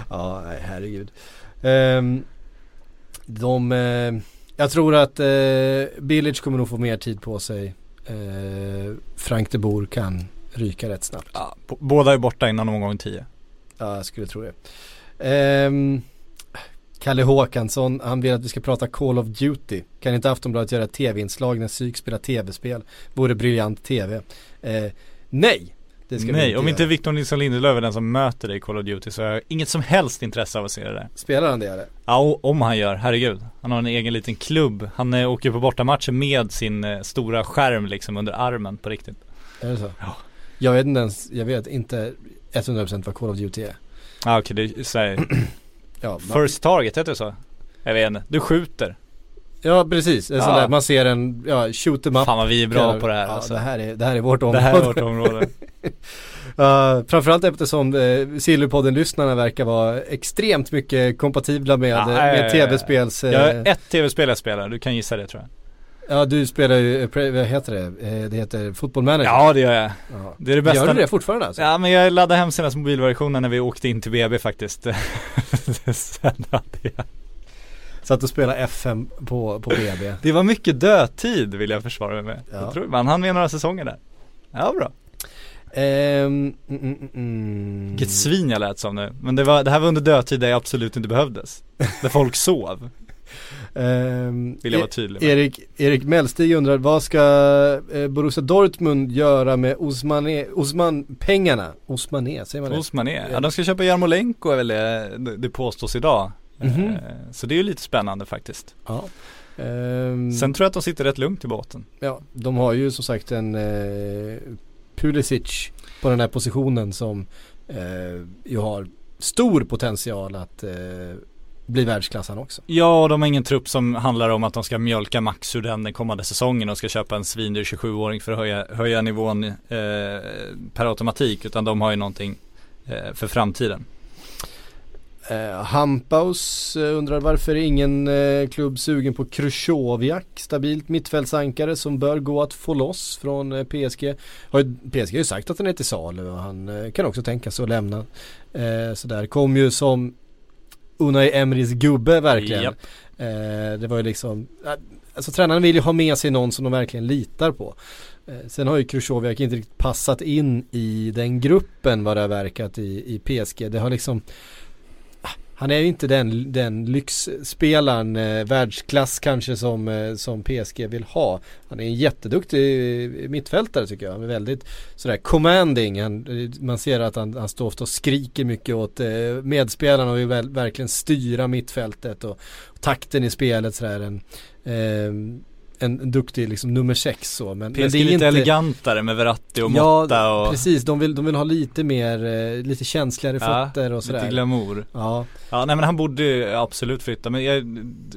Ja, nej herregud. Ehm, de, eh, jag tror att eh, Bilic kommer nog få mer tid på sig. Eh, Frank de Boer kan ryka rätt snabbt. Ja, båda är borta innan omgång 10. Ja, jag skulle tro det. Ehm, Kalle Håkansson, han vill att vi ska prata Call of Duty. Kan inte Aftonbladet göra tv-inslag när psyk spelar tv-spel? Vore briljant tv. Eh, nej, det ska vi Nej, inte om inte göra. Victor Nilsson Lindelöf är den som möter dig i Call of Duty så har jag inget som helst intresse av att se det där. Spelar han det eller? Ja, om han gör, herregud. Han har en egen liten klubb. Han eh, åker på bortamatcher med sin eh, stora skärm liksom under armen på riktigt. Är det så? Ja. Jag vet inte ens, jag vet inte 100% vad Call of Duty är. Ja okej, det är så här, Ja, man, First target, heter det så? Jag vet inte, du skjuter. ja precis, en sån Ja. där, man ser en, ja, shoot em up. Fan vad vi är bra på det här ja, alltså. det här är, det här är vårt Det område. här är vårt område. Uh, framförallt eftersom uh, Silverpodden-lyssnarna verkar vara extremt mycket kompatibla med, Ja, eh, med tv-spels... eh, Jag har ett tv-spel jag spelar, du kan gissa det tror jag. Ja du spelar ju, eh, vad heter det? Eh, det heter Football Manager. Ja det gör jag. Ja. Det är det bästa. Gör du det fortfarande alltså? Ja men jag laddade hem senaste mobilversionen när vi åkte in till BB faktiskt. Sen hade jag Satt och spelade FM på, på BB. Det var mycket dödtid vill jag försvara mig med. Ja. Jag tror man hann med några säsonger där. Ja bra. Mm, mm, mm. Vilket svin jag lät som nu. Men det, var, det här var under dödtid där jag absolut inte behövdes. Där folk sov. Ehm, Vill jag vara E- tydlig med. Erik, Erik Mellstig undrar vad ska eh, Borussia Dortmund göra med Osmane, Osman-pengarna? Osmane, säger man det? Osmané. Ja de ska köpa Jarmolenko är väl det, det- påstås idag. Mhm. Eh, Så det är ju lite spännande faktiskt. Ja. Ehm, Sen tror jag att de sitter rätt lugnt i båten. Ja, de har ju som sagt en eh, Pulisic på den här positionen som eh, ju har stor potential att eh, bli världsklass han också. Ja, och de har ingen trupp som handlar om att de ska mjölka max ur den den kommande säsongen och ska köpa en svindyr 27-åring för att höja, höja nivån eh, per automatik. Utan de har ju någonting eh, för framtiden. Eh, Hampaus eh, undrar varför ingen eh, klubb sugen på Krychowiak, stabilt mittfältsankare som bör gå att få loss från eh, PSG. Har ju, PSG har ju sagt att han är till salu och han eh, kan också tänka sig att lämna. Eh, sådär, kom ju som Unai Emrys gubbe verkligen. Japp. Eh, det var ju liksom, eh, alltså tränaren vill ju ha med sig någon som de verkligen litar på. Eh, sen har ju Krychowiak inte riktigt passat in i den gruppen vad det har verkat i, i PSG. Det har liksom han är ju inte den, den lyxspelaren, eh, världsklass kanske som, eh, som PSG vill ha. Han är en jätteduktig eh, mittfältare tycker jag. Han är väldigt sådär commanding. Han, eh, man ser att han, han står ofta och skriker mycket åt eh, medspelarna och vill väl, verkligen styra mittfältet och, och takten i spelet sådär. En, eh, en, en duktig liksom nummer sex så. Men, men PSG det är lite inte elegantare med Verratti och Motta och precis. De vill, de vill ha lite mer, eh, lite känsligare Ja, fötter och sådär. lite glamour. Ja, Ja nej men han borde absolut flytta men jag,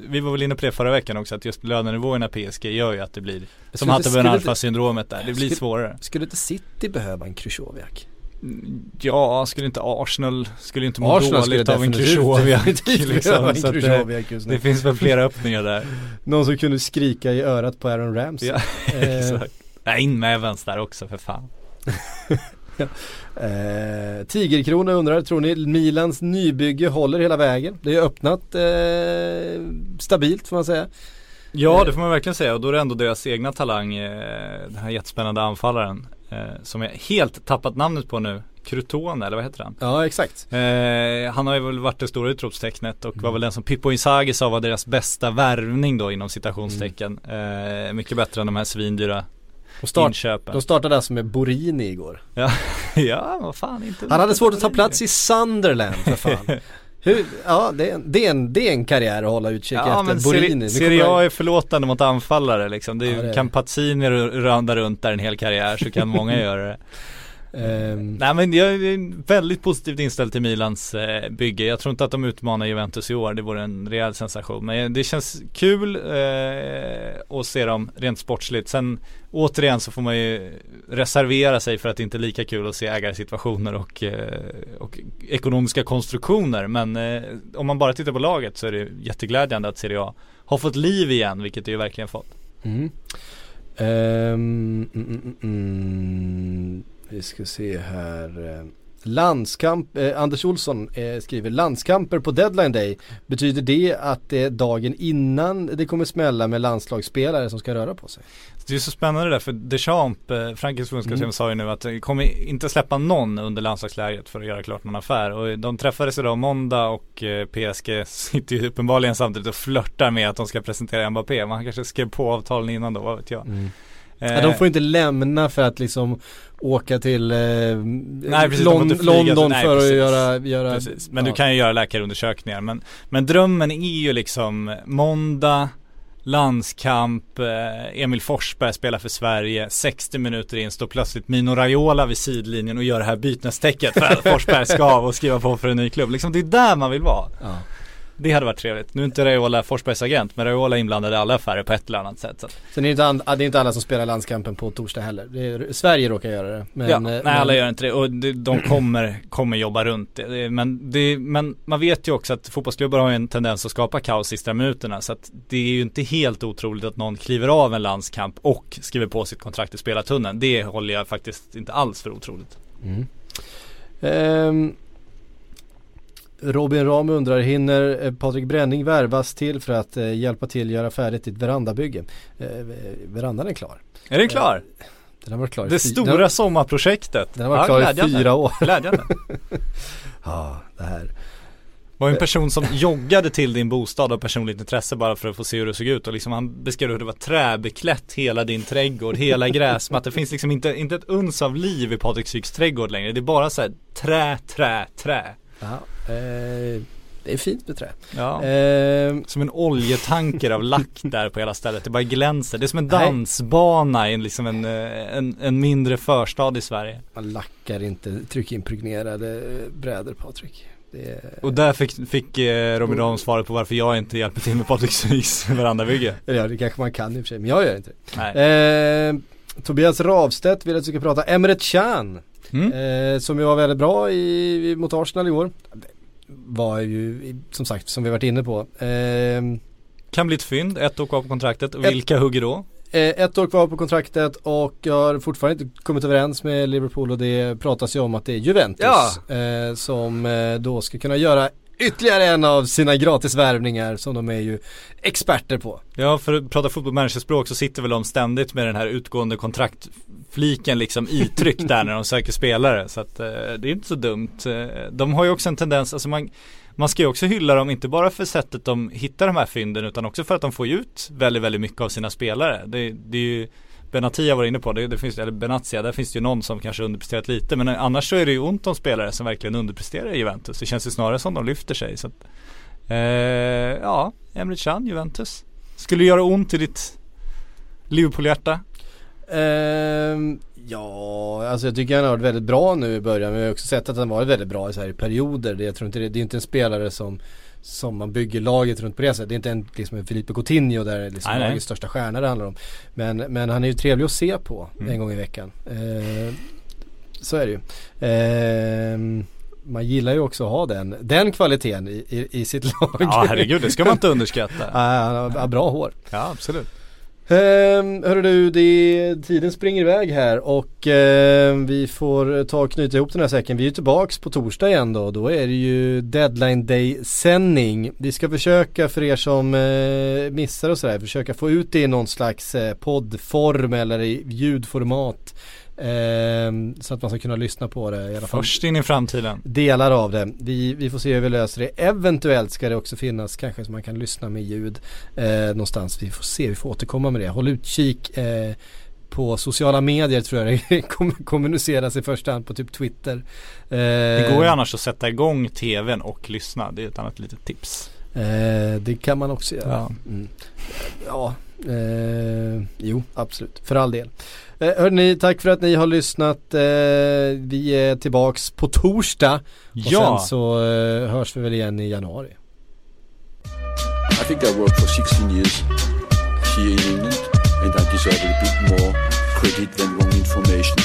vi var väl inne på det förra veckan också att just lönenivåerna PSG gör ju att det blir Som Skulle hade inte- Ben skulle Alfa syndromet där, det blir skulle- svårare skulle inte City behöva en Krychowiak? Ja, skulle inte Arsenal, skulle inte må Arsenal dåligt av en Krychowiak behöva liksom, så det, det finns väl flera öppningar där. Någon som kunde skrika i örat på Aaron Ramsey. Ja, Eh, exakt. Nej, in med Evans där också för fan. Eh, Tigerkrona undrar, tror ni Milans nybygge håller hela vägen? Det är öppnat eh, stabilt får man säga. Ja det får man verkligen säga. Och då är det ändå deras egna talang, eh, den här jättespännande anfallaren. eh, som jag helt tappat namnet på nu. Crutone eller vad heter han? Ja exakt. Eh, han har ju väl varit det stora utropstecknet och var väl den som Pippo Inzaghi sa var deras bästa värvning då inom citationstecken. Eh, mycket bättre än de här svindyra Och start, inköpen. de startade alltså med Borini igår. Ja, ja vad fan inte Han hade svårt att ta plats i Sunderland för fan. Hur, ja det är, en, det, är en, det är en karriär att hålla utkik Ja efter Borini. Serie A är förlåtande mot anfallare liksom. Det är, Ja, det är kan. Pazzini randa runt där en hel karriär så kan många göra det. Ehm, Nej men jag är väldigt positivt inställd till Milans eh, bygge. Jag tror inte att de utmanar Juventus i år. Det vore en rejäl sensation. Men det känns kul eh, att se dem rent sportsligt. Sen återigen så får man ju reservera sig för att det inte är lika kul att se ägarsituationer och, eh, och ekonomiska konstruktioner. Men eh, om man bara tittar på laget så är det jätteglädjande att Serie A har fått liv igen, vilket det ju verkligen fått. Mm. Ehm, mm, mm, mm. Vi ska se här. eh, Landskamp, eh, Anders Olsson eh, skriver landskamper på deadline day. Betyder det att det är dagen innan det kommer smälla med landslagsspelare som ska röra på sig? Det är så spännande där för Deschamps, eh, Frankrikes förbundskapten Mm. sa ju nu att det kommer inte släppa någon under landslagsläget för att göra klart någon affär. Och de träffades idag måndag och eh, PSG sitter ju uppenbarligen samtidigt och flörtar med att de ska presentera Mbappé. Man kanske skrev på avtalen innan då, vad vet jag. Mm. Eh, Ja, de får inte lämna för att liksom åka till eh, precis, de får Lon- London nej, för precis. att göra, göra Precis, men ja. du kan ju göra läkarundersökningar. Men, men drömmen är ju liksom måndag, landskamp, eh, Emil Forsberg spelar för Sverige, 60 minuter in står plötsligt Mino Raiola vid sidlinjen och gör det här bytnästecket för att Forsberg ska av och skriva på för en ny klubb. Liksom det är där man vill vara. Ja. Det hade varit trevligt. Nu är inte Raiola Forsbergs agent, men Raiola är inblandad i alla affärer på ett eller annat sätt. Så. Sen är det, inte an- det är inte alla som spelar landskampen på torsdag heller. Är, Sverige råkar göra det. Men, ja, eh, nej men- alla gör inte det och de, de kommer, kommer jobba runt det. Men, det. men man vet ju också att fotbollsklubbar har en tendens att skapa kaos sista minuterna. Så att det är ju inte helt otroligt att någon kliver av en landskamp och skriver på sitt kontrakt i spelartunneln. Det håller jag faktiskt inte alls för otroligt. Mm. Ehm, Robin Ram undrar, hinner eh, Patrik Bränning värvas till för att eh, hjälpa till göra färdigt ditt verandabygge? Eh, verandan är klar. Är den klar? Den har varit klar i Det stora den, sommarprojektet. den har varit klar i glädjande. fyra år. Glädjande. Ja, det här. var en person som joggade till din bostad av personligt intresse bara för att få se hur det såg ut och liksom han beskrev hur det var träbeklätt hela din trädgård, hela gräsmattan. Det finns liksom inte, inte ett uns av liv i Patrik Syks trädgård längre. Det är bara så här trä, trä, trä. Ja, eh, det är fint med trä. Ja. Ehm, Som en oljetanker av lack där på hela stället. Det bara glänser. Det är som en dansbana i en, liksom en, eh, en, en mindre förstad i Sverige. man lackar inte tryckimpregnerade eh, brädor Patrik. Är, Och där fick, fick eh, Robin Rahm svaret på varför jag inte hjälper till med Patrik Syks verandabygge. ja, det kanske man kan i och för sig, men jag gör inte det. Eh, Tobias Ravstedt vill att vi ska prata Emre Can. Mm. Eh, som ju var väldigt bra i, mot Arsenal i år. Var ju som sagt som vi varit inne på. Eh, Kan bli ett fynd, ett år kvar på kontraktet. Ett- vilka hugger då? eh, ett år kvar på kontraktet och jag har fortfarande inte kommit överens med Liverpool och det pratas ju om att det är Juventus Ja. eh, som eh, då ska kunna göra ytterligare en av sina gratisvärvningar som de är ju experter på. Ja, för att prata fotbollmanagerspråk så sitter väl de ständigt med den här utgående kontraktfliken liksom i tryck där när de söker spelare. Så att eh, det är inte så dumt. Eh, de har ju också en tendens, alltså man, man ska ju också hylla dem, inte bara för sättet de hittar de här fynden utan också för att de får ju ut väldigt, väldigt mycket av sina spelare. Det, det är ju Benatia var inne på det, det finns, eller Benatia, där finns det ju någon som kanske underpresterat lite men annars så är det ju ont om spelare som verkligen underpresterar i Juventus. Det känns ju snarare som de lyfter sig. Så att, eh, ja, Emre Can, Juventus. Skulle det göra ont i ditt Liverpool-hjärta? Ehm, ja, alltså jag tycker han har varit väldigt bra nu i början men jag har också sett att han varit väldigt bra i, så här, perioder. Det, jag tror inte det, det är inte en spelare som som man bygger laget runt på det sättet. Det är inte en, liksom en Felipe Coutinho där det är liksom Nej, lagets största stjärna det handlar om. Men, men han är ju trevlig att se på Mm. en gång i veckan. Ehm, så är det ju. Ehm, man gillar ju också att ha den, den kvaliteten i, i, i sitt lag. Ja herregud, det ska man inte underskatta. Ja, han har bra hår. Ja absolut. Um, hörru du, det, tiden springer iväg här och eh, vi får ta och knyta ihop den här säcken. Vi är tillbaks på torsdag igen då. Då är det ju deadline day sändning. Vi ska försöka för er som eh, missar och sådär, försöka få ut det i någon slags eh, poddform eller i ljudformat. Ehm, så att man ska kunna lyssna på det i alla fall. Först in i framtiden. Delar av det. Vi, vi får se hur vi löser det. Eventuellt ska det också finnas kanske så man kan lyssna med ljud eh, någonstans. Vi får se, vi får återkomma med det. Håll utkik eh, på sociala medier tror jag det kommuniceras i första hand på typ Twitter. Eh, Det går ju annars att sätta igång tvn och lyssna. Det är ett annat litet tips. Eh, det kan man också göra. Ja. Mm. Ja, eh, jo absolut. För all del. Eh, hörni, tack för att ni har lyssnat. Eh, vi är tillbaks på torsdag. Och Ja. sen så eh, hörs vi väl igen i januari. I think I worked for 16 years here in England and I deserve a bit more credit than wrong information.